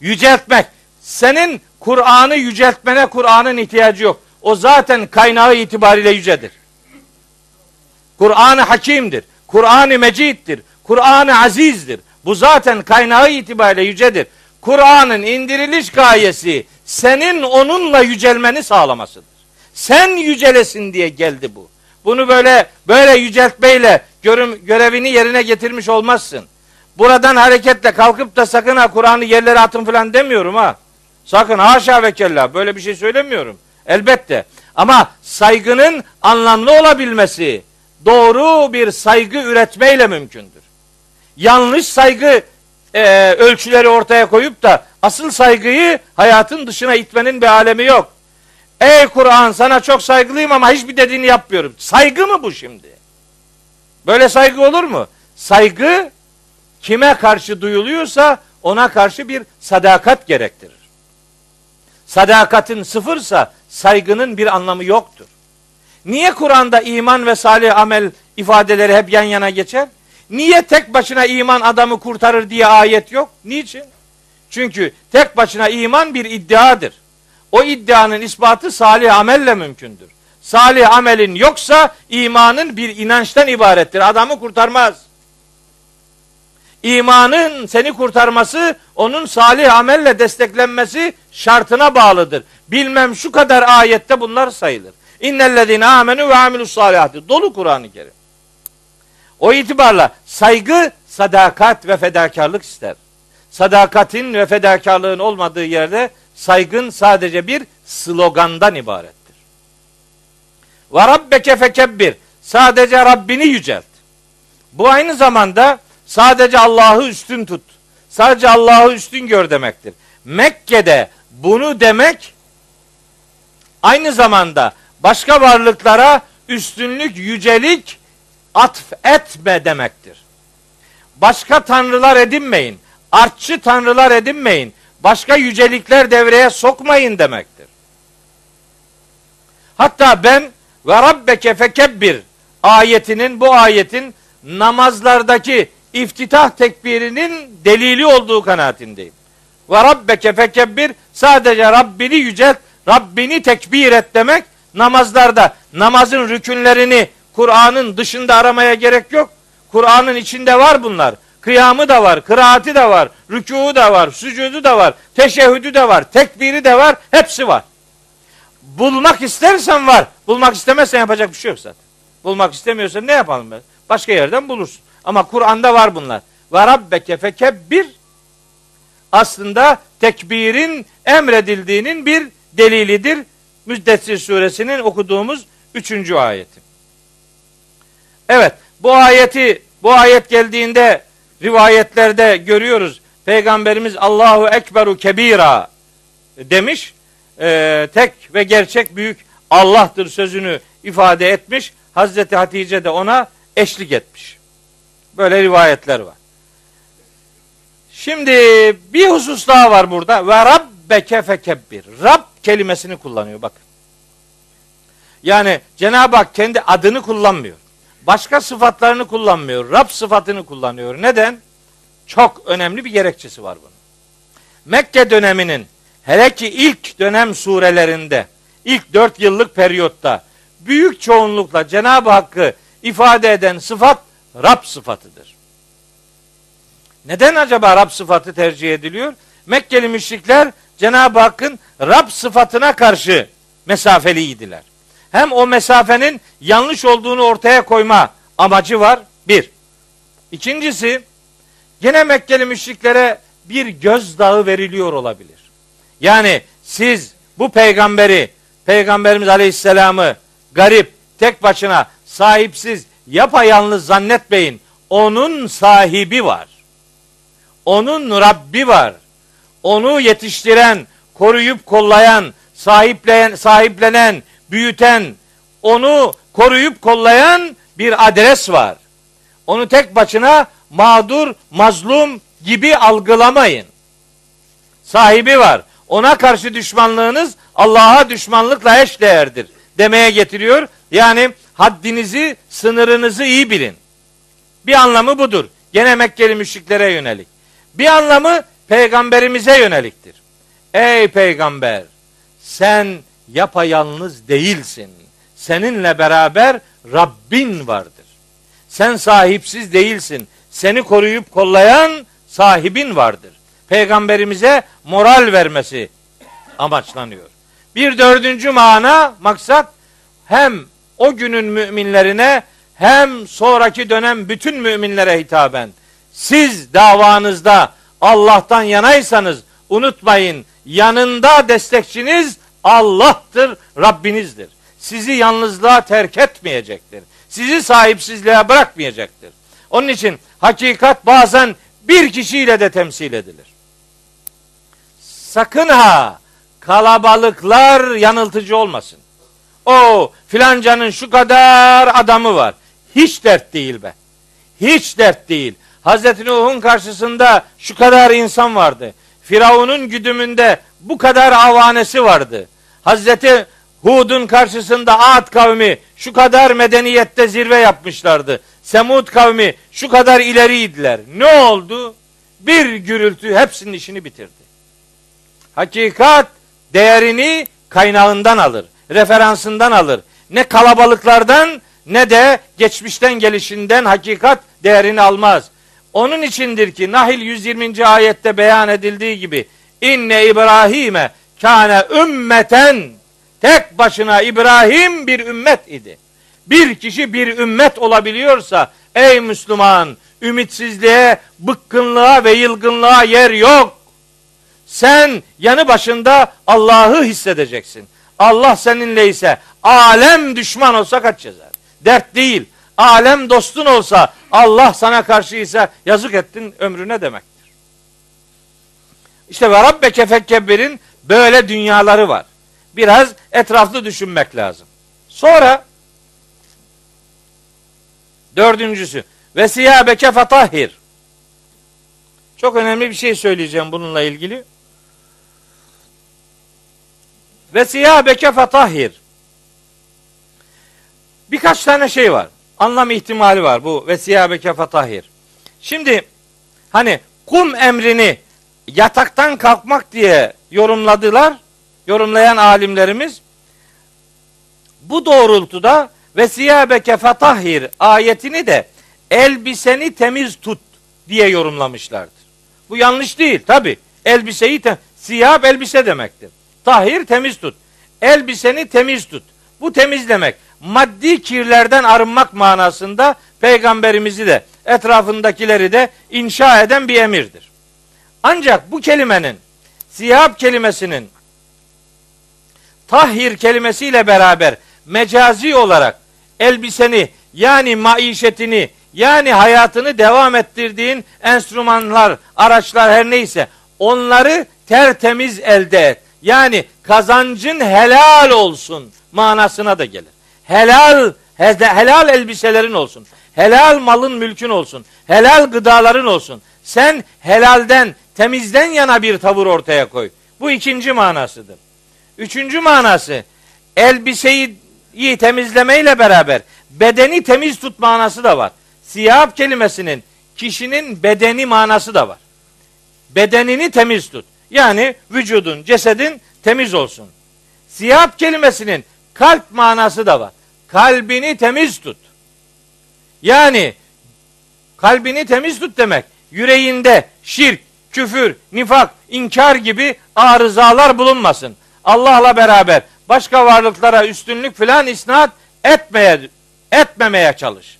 Yüceltmek. Senin Kur'an'ı yüceltmene Kur'an'ın ihtiyacı yok. O zaten kaynağı itibariyle yücedir. Kur'an-ı Hakim'dir. Kur'an-ı Mecid'dir. Kur'an-ı Aziz'dir. Bu zaten kaynağı itibariyle yücedir. Kur'an'ın indiriliş gayesi senin onunla yücelmeni sağlamasıdır. Sen yücelesin diye geldi bu. Bunu böyle böyle yüceltmeyle görüm, görevini yerine getirmiş olmazsın. Buradan hareketle kalkıp da sakın ha Kur'an'ı yerlere atın falan demiyorum ha. Sakın haşa ve kella böyle bir şey söylemiyorum. Elbette. Ama saygının anlamlı olabilmesi doğru bir saygı üretmeyle mümkündür. Yanlış saygı e, ölçüleri ortaya koyup da asıl saygıyı hayatın dışına itmenin bir alemi yok. Ey Kur'an sana çok saygılıyım ama hiçbir dediğini yapmıyorum. Saygı mı bu şimdi? Böyle saygı olur mu? Saygı kime karşı duyuluyorsa ona karşı bir sadakat gerektirir. Sadakatin sıfırsa saygının bir anlamı yoktur. Niye Kur'an'da iman ve salih amel ifadeleri hep yan yana geçer? Niye tek başına iman adamı kurtarır diye ayet yok? Niçin? Çünkü tek başına iman bir iddiadır. O iddianın ispatı salih amelle mümkündür. Salih amelin yoksa imanın bir inançtan ibarettir. Adamı kurtarmaz. İmanın seni kurtarması onun salih amelle desteklenmesi şartına bağlıdır. Bilmem şu kadar ayette bunlar sayılır. İnnellezine amenu ve amilus salihati. Dolu Kur'an-ı Kerim. O itibarla saygı, sadakat ve fedakarlık ister. Sadakatin ve fedakarlığın olmadığı yerde saygın sadece bir slogandan ibarettir. Ve rabbeke fekebbir. Sadece Rabbini yücelt. Bu aynı zamanda sadece Allah'ı üstün tut. Sadece Allah'ı üstün gör demektir. Mekke'de bunu demek aynı zamanda başka varlıklara üstünlük, yücelik atf etme demektir. Başka tanrılar edinmeyin. Artçı tanrılar edinmeyin. Başka yücelikler devreye sokmayın demektir. Hatta ben ve rabbeke fekebbir ayetinin bu ayetin namazlardaki iftitah tekbirinin delili olduğu kanaatindeyim. Ve rabbeke fekebbir sadece Rabbini yücelt, Rabbini tekbir et demek namazlarda namazın rükünlerini Kur'an'ın dışında aramaya gerek yok. Kur'an'ın içinde var bunlar. Kıyamı da var, kıraati de var, rükûu da var, sücudu da var, teşehhüdü de var, tekbiri de var, hepsi var. Bulmak istersen var. Bulmak istemezsen yapacak bir şey yok zaten. Bulmak istemiyorsan ne yapalım ben? Başka yerden bulursun. Ama Kur'an'da var bunlar. Ve rabbeke fekebbir aslında tekbirin emredildiğinin bir delilidir. Müddessir suresinin okuduğumuz üçüncü ayeti. Evet bu ayeti bu ayet geldiğinde rivayetlerde görüyoruz. Peygamberimiz Allahu Ekberu Kebira demiş. E, tek ve gerçek büyük Allah'tır sözünü ifade etmiş. Hazreti Hatice de ona eşlik etmiş. Böyle rivayetler var. Şimdi bir husus daha var burada. Ve rabbeke fekebbir. Rab kelimesini kullanıyor bakın. Yani Cenab-ı Hak kendi adını kullanmıyor. Başka sıfatlarını kullanmıyor. Rab sıfatını kullanıyor. Neden? Çok önemli bir gerekçesi var bunun. Mekke döneminin hele ki ilk dönem surelerinde, ilk dört yıllık periyotta büyük çoğunlukla Cenab-ı Hakk'ı ifade eden sıfat Rab sıfatıdır. Neden acaba Rab sıfatı tercih ediliyor? Mekkeli müşrikler Cenab-ı Hakk'ın Rab sıfatına karşı mesafeliydiler. Hem o mesafenin yanlış olduğunu ortaya koyma amacı var. Bir. İkincisi gene Mekkeli müşriklere bir gözdağı veriliyor olabilir. Yani siz bu peygamberi, peygamberimiz aleyhisselamı garip, tek başına, sahipsiz, yapayalnız zannetmeyin. Onun sahibi var. Onun Rabbi var. Onu yetiştiren, koruyup kollayan, sahipleyen, sahiplenen, büyüten, onu koruyup kollayan bir adres var. Onu tek başına mağdur, mazlum gibi algılamayın. Sahibi var. Ona karşı düşmanlığınız Allah'a düşmanlıkla eş değerdir demeye getiriyor. Yani haddinizi, sınırınızı iyi bilin. Bir anlamı budur. Gene Mekkeli müşriklere yönelik. Bir anlamı peygamberimize yöneliktir. Ey peygamber sen yapayalnız değilsin. Seninle beraber Rabbin vardır. Sen sahipsiz değilsin. Seni koruyup kollayan sahibin vardır. Peygamberimize moral vermesi amaçlanıyor. Bir dördüncü mana, maksat hem o günün müminlerine hem sonraki dönem bütün müminlere hitaben siz davanızda Allah'tan yanaysanız unutmayın yanında destekçiniz Allah'tır, Rabbinizdir. Sizi yalnızlığa terk etmeyecektir. Sizi sahipsizliğe bırakmayacaktır. Onun için hakikat bazen bir kişiyle de temsil edilir. Sakın ha kalabalıklar yanıltıcı olmasın. O filancanın şu kadar adamı var. Hiç dert değil be. Hiç dert değil. Hazreti Nuh'un karşısında şu kadar insan vardı. Firavun'un güdümünde bu kadar avanesi vardı. Hazreti Hud'un karşısında Ad kavmi şu kadar medeniyette zirve yapmışlardı. Semud kavmi şu kadar ileriydiler. Ne oldu? Bir gürültü hepsinin işini bitirdi. Hakikat değerini kaynağından alır, referansından alır. Ne kalabalıklardan ne de geçmişten gelişinden hakikat değerini almaz. Onun içindir ki Nahil 120. ayette beyan edildiği gibi inne İbrahim'e kâne ümmeten tek başına İbrahim bir ümmet idi. Bir kişi bir ümmet olabiliyorsa ey Müslüman ümitsizliğe, bıkkınlığa ve yılgınlığa yer yok. Sen yanı başında Allah'ı hissedeceksin. Allah seninle ise alem düşman olsa kaç cezar. Dert değil. Alem dostun olsa Allah sana karşı ise yazık ettin ömrüne demektir. İşte ve Rabbeke fekkebbirin böyle dünyaları var. Biraz etraflı düşünmek lazım. Sonra dördüncüsü ve siyabeke fatahhir. Çok önemli bir şey söyleyeceğim bununla ilgili. Ve siyabeke fatahhir. Birkaç tane şey var. Anlam ihtimali var bu ve siyabeke fatahhir. Şimdi hani kum emrini yataktan kalkmak diye yorumladılar. Yorumlayan alimlerimiz bu doğrultuda ve siyabeke fatahhir ayetini de elbiseni temiz tut diye yorumlamışlardır. Bu yanlış değil tabi. Elbiseyi te siyah elbise demektir. Tahir temiz tut. Elbiseni temiz tut. Bu temiz demek. Maddi kirlerden arınmak manasında peygamberimizi de etrafındakileri de inşa eden bir emirdir. Ancak bu kelimenin siyah kelimesinin tahhir kelimesiyle beraber mecazi olarak elbiseni yani maişetini yani hayatını devam ettirdiğin enstrümanlar, araçlar her neyse onları tertemiz elde et. Yani kazancın helal olsun manasına da gelir. Helal helal elbiselerin olsun. Helal malın mülkün olsun. Helal gıdaların olsun. Sen helalden, temizden yana bir tavır ortaya koy. Bu ikinci manasıdır. Üçüncü manası elbiseyi temizlemeyle beraber bedeni temiz tut manası da var. Siyah kelimesinin kişinin bedeni manası da var. Bedenini temiz tut. Yani vücudun, cesedin temiz olsun. Siyah kelimesinin kalp manası da var. Kalbini temiz tut. Yani kalbini temiz tut demek. Yüreğinde şirk, küfür, nifak, inkar gibi arızalar bulunmasın. Allah'la beraber başka varlıklara üstünlük filan isnat etmeye etmemeye çalış.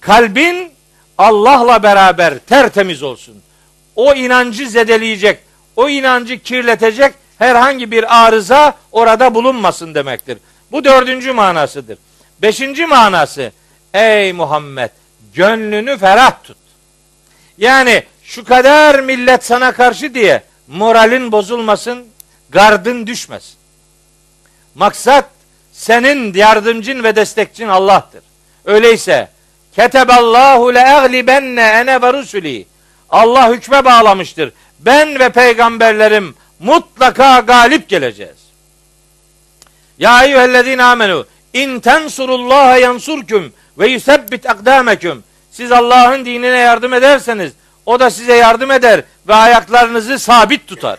Kalbin Allah'la beraber tertemiz olsun. O inancı zedeleyecek, o inancı kirletecek herhangi bir arıza orada bulunmasın demektir. Bu dördüncü manasıdır. Beşinci manası, ey Muhammed gönlünü ferah tut. Yani şu kadar millet sana karşı diye moralin bozulmasın, gardın düşmesin. Maksat senin yardımcın ve destekçin Allah'tır. Öyleyse keteballahu le eglibenne ene ve rusuli. Allah hükme bağlamıştır. Ben ve peygamberlerim mutlaka galip geleceğiz. Ya eyyühellezine amenu in tensurullaha yansurkum ve yusebbit akdameküm. Siz Allah'ın dinine yardım ederseniz o da size yardım eder ve ayaklarınızı sabit tutar.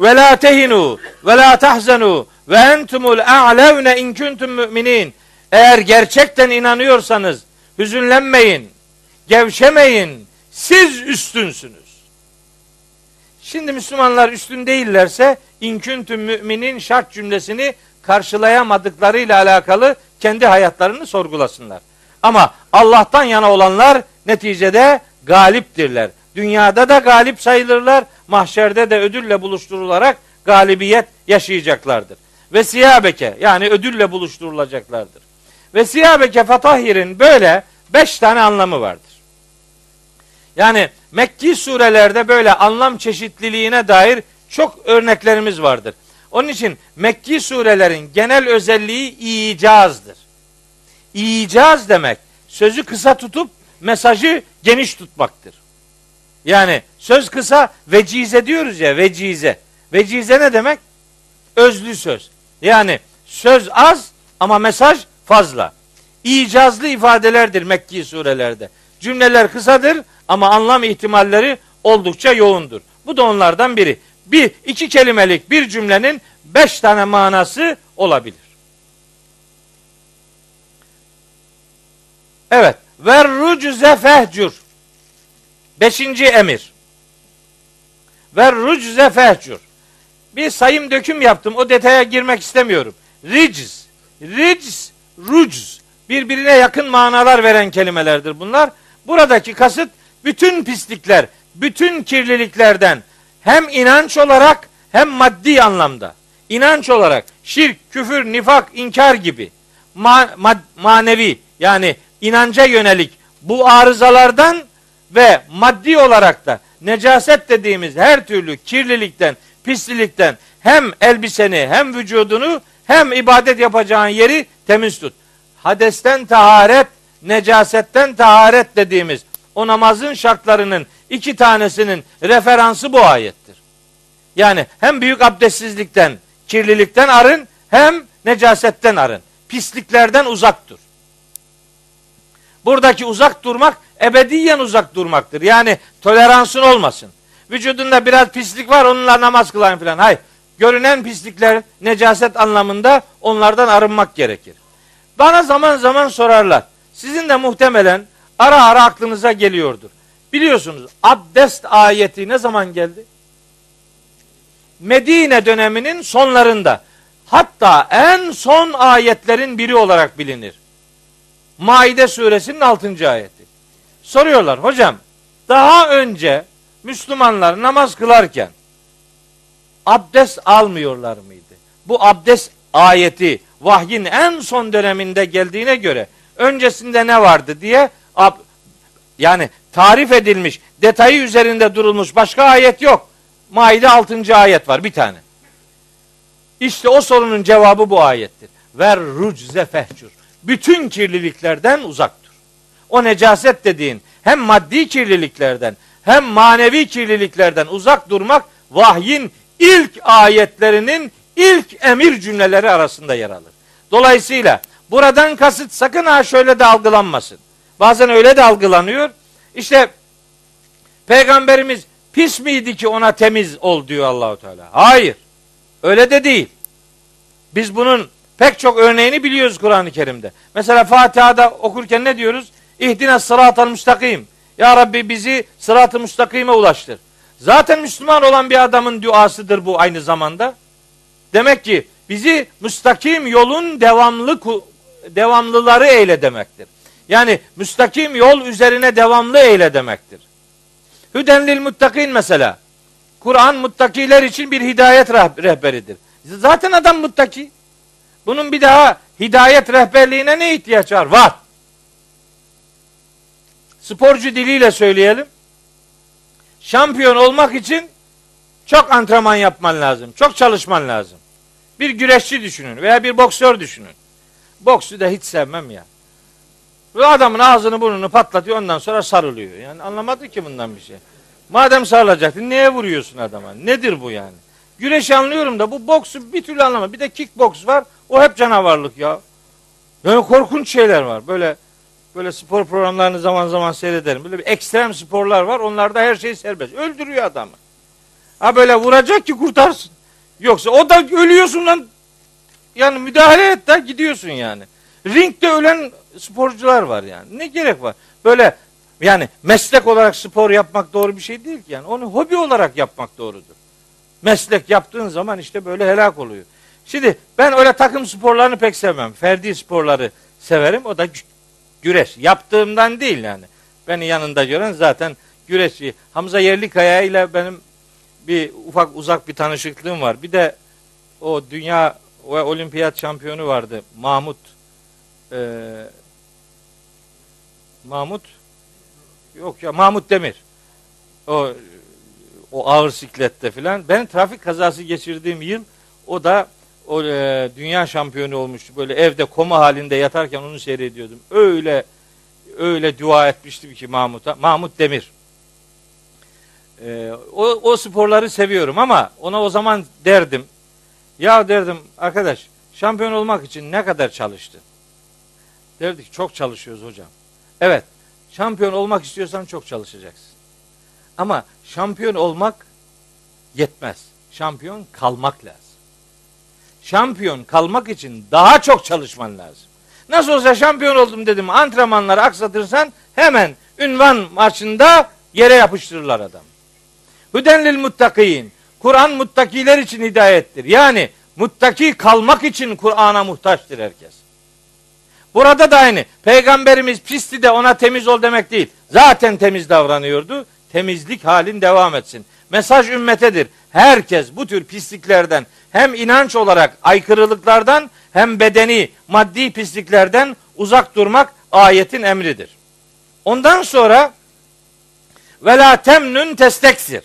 Ve la tehinu ve la tahzenu ve entumul a'levne in kuntum müminin. Eğer gerçekten inanıyorsanız hüzünlenmeyin, gevşemeyin. Siz üstünsünüz. Şimdi Müslümanlar üstün değillerse inküntüm müminin şart cümlesini karşılayamadıklarıyla alakalı kendi hayatlarını sorgulasınlar. Ama Allah'tan yana olanlar neticede galiptirler. Dünyada da galip sayılırlar, mahşerde de ödülle buluşturularak galibiyet yaşayacaklardır. Ve siyabeke yani ödülle buluşturulacaklardır. Ve siyabeke fatahhirin böyle beş tane anlamı vardır. Yani Mekki surelerde böyle anlam çeşitliliğine dair çok örneklerimiz vardır. Onun için Mekki surelerin genel özelliği icazdır. İcaz demek sözü kısa tutup mesajı geniş tutmaktır. Yani söz kısa vecize diyoruz ya vecize. Vecize ne demek? Özlü söz. Yani söz az ama mesaj fazla. İcazlı ifadelerdir Mekki surelerde. Cümleler kısadır ama anlam ihtimalleri oldukça yoğundur. Bu da onlardan biri. Bir, iki kelimelik bir cümlenin beş tane manası olabilir. Evet. Ver rucze fehcur. Beşinci emir. Ver rucze fehcur. Bir sayım döküm yaptım. O detaya girmek istemiyorum. Ricz, ricz, rucz. Birbirine yakın manalar veren kelimelerdir bunlar. Buradaki kasıt bütün pislikler, bütün kirliliklerden hem inanç olarak hem maddi anlamda. İnanç olarak şirk, küfür, nifak, inkar gibi ma- ma- manevi yani inanca yönelik bu arızalardan ve maddi olarak da necaset dediğimiz her türlü kirlilikten, pislilikten hem elbiseni hem vücudunu hem ibadet yapacağın yeri temiz tut. Hadesten taharet, necasetten taharet dediğimiz o namazın şartlarının iki tanesinin referansı bu ayettir. Yani hem büyük abdestsizlikten, kirlilikten arın hem necasetten arın. Pisliklerden uzak dur. Buradaki uzak durmak ebediyen uzak durmaktır. Yani toleransın olmasın. Vücudunda biraz pislik var onunla namaz kılayım falan. Hayır. Görünen pislikler necaset anlamında onlardan arınmak gerekir. Bana zaman zaman sorarlar. Sizin de muhtemelen ara ara aklınıza geliyordur. Biliyorsunuz abdest ayeti ne zaman geldi? Medine döneminin sonlarında. Hatta en son ayetlerin biri olarak bilinir. Maide suresinin 6. ayeti. Soruyorlar hocam daha önce Müslümanlar namaz kılarken abdest almıyorlar mıydı? Bu abdest ayeti vahyin en son döneminde geldiğine göre öncesinde ne vardı diye yani tarif edilmiş, detayı üzerinde durulmuş başka ayet yok. Maide 6. ayet var bir tane. İşte o sorunun cevabı bu ayettir. Ver rucze fehcur. Bütün kirliliklerden uzak dur. O necaset dediğin hem maddi kirliliklerden hem manevi kirliliklerden uzak durmak vahyin ilk ayetlerinin ilk emir cümleleri arasında yer alır. Dolayısıyla buradan kasıt sakın ha şöyle de algılanmasın. Bazen öyle de algılanıyor. İşte peygamberimiz pis miydi ki ona temiz ol diyor Allahu Teala. Hayır. Öyle de değil. Biz bunun pek çok örneğini biliyoruz Kur'an-ı Kerim'de. Mesela Fatiha'da okurken ne diyoruz? İhdina sıratal müstakim. Ya Rabbi bizi sırat-ı müstakime ulaştır. Zaten Müslüman olan bir adamın duasıdır bu aynı zamanda. Demek ki bizi müstakim yolun devamlı devamlıları eyle demektir. Yani müstakim yol üzerine devamlı eyle demektir. Hüdenlil muttakin mesela. Kur'an muttakiler için bir hidayet rehberidir. Zaten adam muttaki. Bunun bir daha hidayet rehberliğine ne ihtiyaç var? Var. Sporcu diliyle söyleyelim. Şampiyon olmak için çok antrenman yapman lazım. Çok çalışman lazım. Bir güreşçi düşünün veya bir boksör düşünün. Boksu da hiç sevmem ya. Ve adamın ağzını burnunu patlatıyor ondan sonra sarılıyor. Yani anlamadı ki bundan bir şey. Madem sarılacaktın niye vuruyorsun adama? Nedir bu yani? Güreş anlıyorum da bu boksu bir türlü anlamam. Bir de kickboks var. O hep canavarlık ya. Yani korkunç şeyler var. Böyle böyle spor programlarını zaman zaman seyrederim. Böyle bir ekstrem sporlar var. Onlarda her şey serbest. Öldürüyor adamı. Ha böyle vuracak ki kurtarsın. Yoksa o da ölüyorsun lan. Yani müdahale et de gidiyorsun yani. Ringde ölen sporcular var yani. Ne gerek var? Böyle yani meslek olarak spor yapmak doğru bir şey değil ki yani. Onu hobi olarak yapmak doğrudur. Meslek yaptığın zaman işte böyle helak oluyor. Şimdi ben öyle takım sporlarını pek sevmem. Ferdi sporları severim. O da güreş. Yaptığımdan değil yani. Beni yanında gören zaten güreşçi. Hamza Yerlikaya ile benim bir ufak uzak bir tanışıklığım var. Bir de o dünya ve olimpiyat şampiyonu vardı. Mahmut e, Mahmut yok ya Mahmut Demir. O o ağır siklette filan. Ben trafik kazası geçirdiğim yıl o da o e, dünya şampiyonu olmuştu. Böyle evde koma halinde yatarken onu seyrediyordum. Öyle öyle dua etmiştim ki Mahmut'a. Mahmut Demir. E, o, o sporları seviyorum ama ona o zaman derdim. Ya derdim arkadaş şampiyon olmak için ne kadar çalıştın? Derdik çok çalışıyoruz hocam. Evet şampiyon olmak istiyorsan çok çalışacaksın. Ama şampiyon olmak yetmez. Şampiyon kalmak lazım. Şampiyon kalmak için daha çok çalışman lazım. Nasıl olsa şampiyon oldum dedim antrenmanları aksatırsan hemen ünvan maçında yere yapıştırırlar adam. Hüdenlil muttakiyin. Kur'an muttakiler için hidayettir. Yani muttaki kalmak için Kur'an'a muhtaçtır herkes. Burada da aynı. Peygamberimiz pisti de ona temiz ol demek değil. Zaten temiz davranıyordu. Temizlik halin devam etsin. Mesaj ümmetedir. Herkes bu tür pisliklerden hem inanç olarak aykırılıklardan hem bedeni maddi pisliklerden uzak durmak ayetin emridir. Ondan sonra ve la temnun testeksir.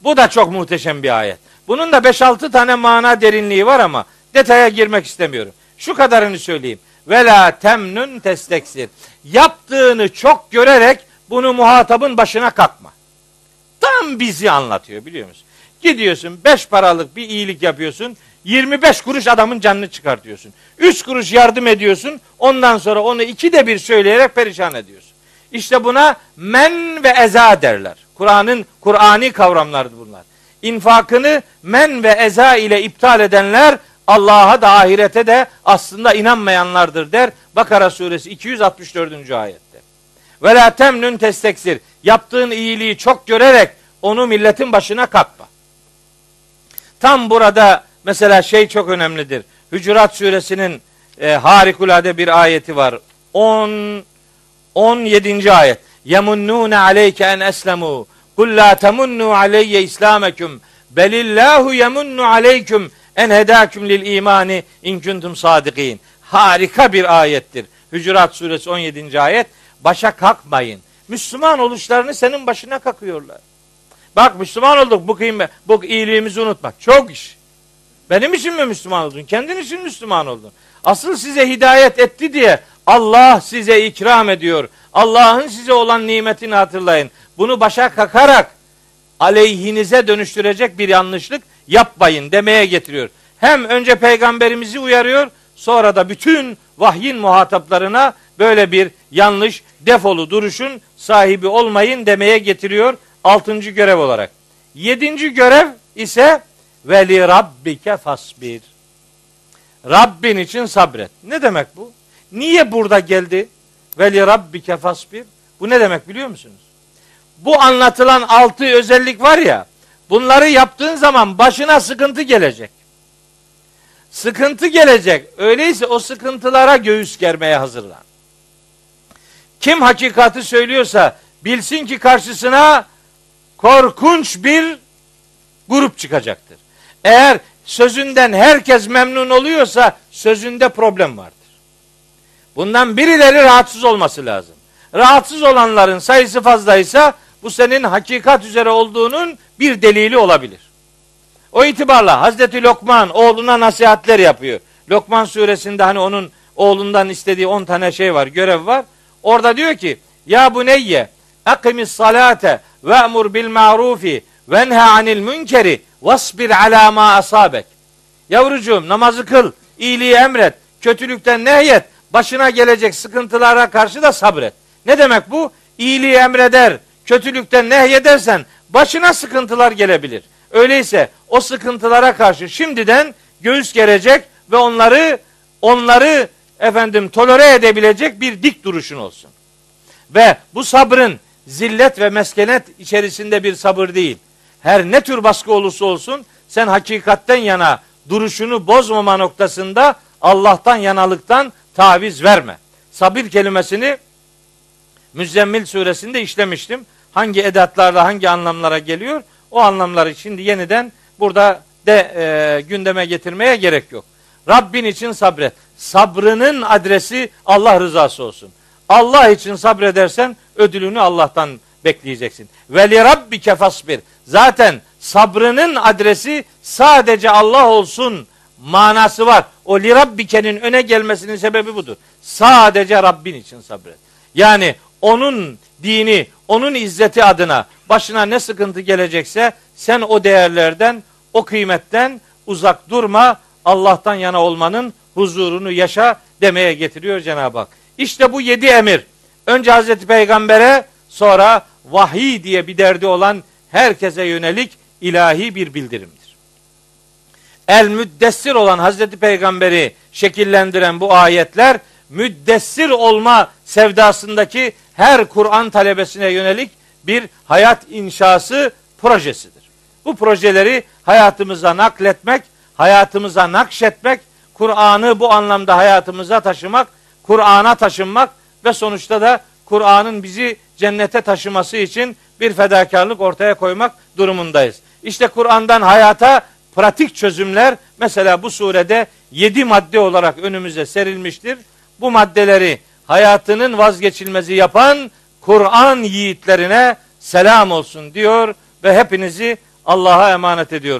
Bu da çok muhteşem bir ayet. Bunun da 5-6 tane mana derinliği var ama detaya girmek istemiyorum. Şu kadarını söyleyeyim. Ve la temnun testeksir. Yaptığını çok görerek bunu muhatabın başına kalkma. Tam bizi anlatıyor biliyor musun? Gidiyorsun 5 paralık bir iyilik yapıyorsun. 25 kuruş adamın canını çıkartıyorsun. 3 kuruş yardım ediyorsun. Ondan sonra onu iki de bir söyleyerek perişan ediyorsun. İşte buna men ve eza derler. Kur'an'ın Kur'ani kavramlardır bunlar. İnfakını men ve eza ile iptal edenler Allah'a da ahirete de aslında inanmayanlardır der. Bakara suresi 264. ayette. Ve la temnun testeksir. Yaptığın iyiliği çok görerek onu milletin başına kalkma. Tam burada mesela şey çok önemlidir. Hücurat suresinin e, harikulade bir ayeti var. 10 17. ayet. Yemunnune aleyke en eslemu. Kul la temunnu aleyye islamekum. Belillahu yemunnu aleyküm en hedâküm lil imani in kuntum sadikin. Harika bir ayettir. Hücurat suresi 17. ayet. Başa kalkmayın. Müslüman oluşlarını senin başına kakıyorlar. Bak Müslüman olduk bu kıymet, bu iyiliğimizi unutmak. Çok iş. Benim için mi Müslüman oldun? Kendin için Müslüman oldun. Asıl size hidayet etti diye Allah size ikram ediyor. Allah'ın size olan nimetini hatırlayın. Bunu başa kakarak aleyhinize dönüştürecek bir yanlışlık yapmayın demeye getiriyor. Hem önce peygamberimizi uyarıyor, sonra da bütün vahyin muhataplarına böyle bir yanlış defolu duruşun sahibi olmayın demeye getiriyor altıncı görev olarak. Yedinci görev ise veli rabbike fasbir. Rabbin için sabret. Ne demek bu? Niye burada geldi? Veli rabbike fasbir. Bu ne demek biliyor musunuz? Bu anlatılan altı özellik var ya, bunları yaptığın zaman başına sıkıntı gelecek. Sıkıntı gelecek. Öyleyse o sıkıntılara göğüs germeye hazırlan. Kim hakikati söylüyorsa bilsin ki karşısına korkunç bir grup çıkacaktır. Eğer sözünden herkes memnun oluyorsa sözünde problem vardır. Bundan birileri rahatsız olması lazım. Rahatsız olanların sayısı fazlaysa bu senin hakikat üzere olduğunun bir delili olabilir. O itibarla Hazreti Lokman oğluna nasihatler yapıyor. Lokman suresinde hani onun oğlundan istediği 10 tane şey var, görev var. Orada diyor ki: "Ya bu neyye Akimis salate ve emur bil ma'rufi ve nha anil münkeri vasbir ala ma asabek. Yavrucuğum namazı kıl, iyiliği emret, kötülükten nehyet, başına gelecek sıkıntılara karşı da sabret. Ne demek bu? İyiliği emreder, kötülükten nehyedersen başına sıkıntılar gelebilir. Öyleyse o sıkıntılara karşı şimdiden göğüs gerecek ve onları onları efendim tolere edebilecek bir dik duruşun olsun. Ve bu sabrın zillet ve meskenet içerisinde bir sabır değil. Her ne tür baskı olursa olsun sen hakikatten yana duruşunu bozmama noktasında Allah'tan yanalıktan taviz verme. Sabir kelimesini Müzzemmil suresinde işlemiştim. Hangi edatlarla hangi anlamlara geliyor? O anlamları şimdi yeniden burada de e, gündeme getirmeye gerek yok. Rabbin için sabret. Sabrının adresi Allah rızası olsun. Allah için sabredersen ödülünü Allah'tan bekleyeceksin. Ve li rabbike fasbir. Zaten sabrının adresi sadece Allah olsun manası var. O li rabbike'nin öne gelmesinin sebebi budur. Sadece Rabbin için sabret. Yani onun dini, onun izzeti adına başına ne sıkıntı gelecekse sen o değerlerden, o kıymetten uzak durma. Allah'tan yana olmanın huzurunu yaşa demeye getiriyor Cenab-ı Hak. İşte bu yedi emir. Önce Hazreti Peygamber'e sonra vahiy diye bir derdi olan herkese yönelik ilahi bir bildirimdir. El müddessir olan Hazreti Peygamber'i şekillendiren bu ayetler müddessir olma sevdasındaki her Kur'an talebesine yönelik bir hayat inşası projesidir. Bu projeleri hayatımıza nakletmek, hayatımıza nakşetmek, Kur'an'ı bu anlamda hayatımıza taşımak, Kur'an'a taşınmak ve sonuçta da Kur'an'ın bizi cennete taşıması için bir fedakarlık ortaya koymak durumundayız. İşte Kur'an'dan hayata pratik çözümler mesela bu surede yedi madde olarak önümüze serilmiştir. Bu maddeleri hayatının vazgeçilmezi yapan Kur'an yiğitlerine selam olsun diyor ve hepinizi Allah'a emanet ediyorum.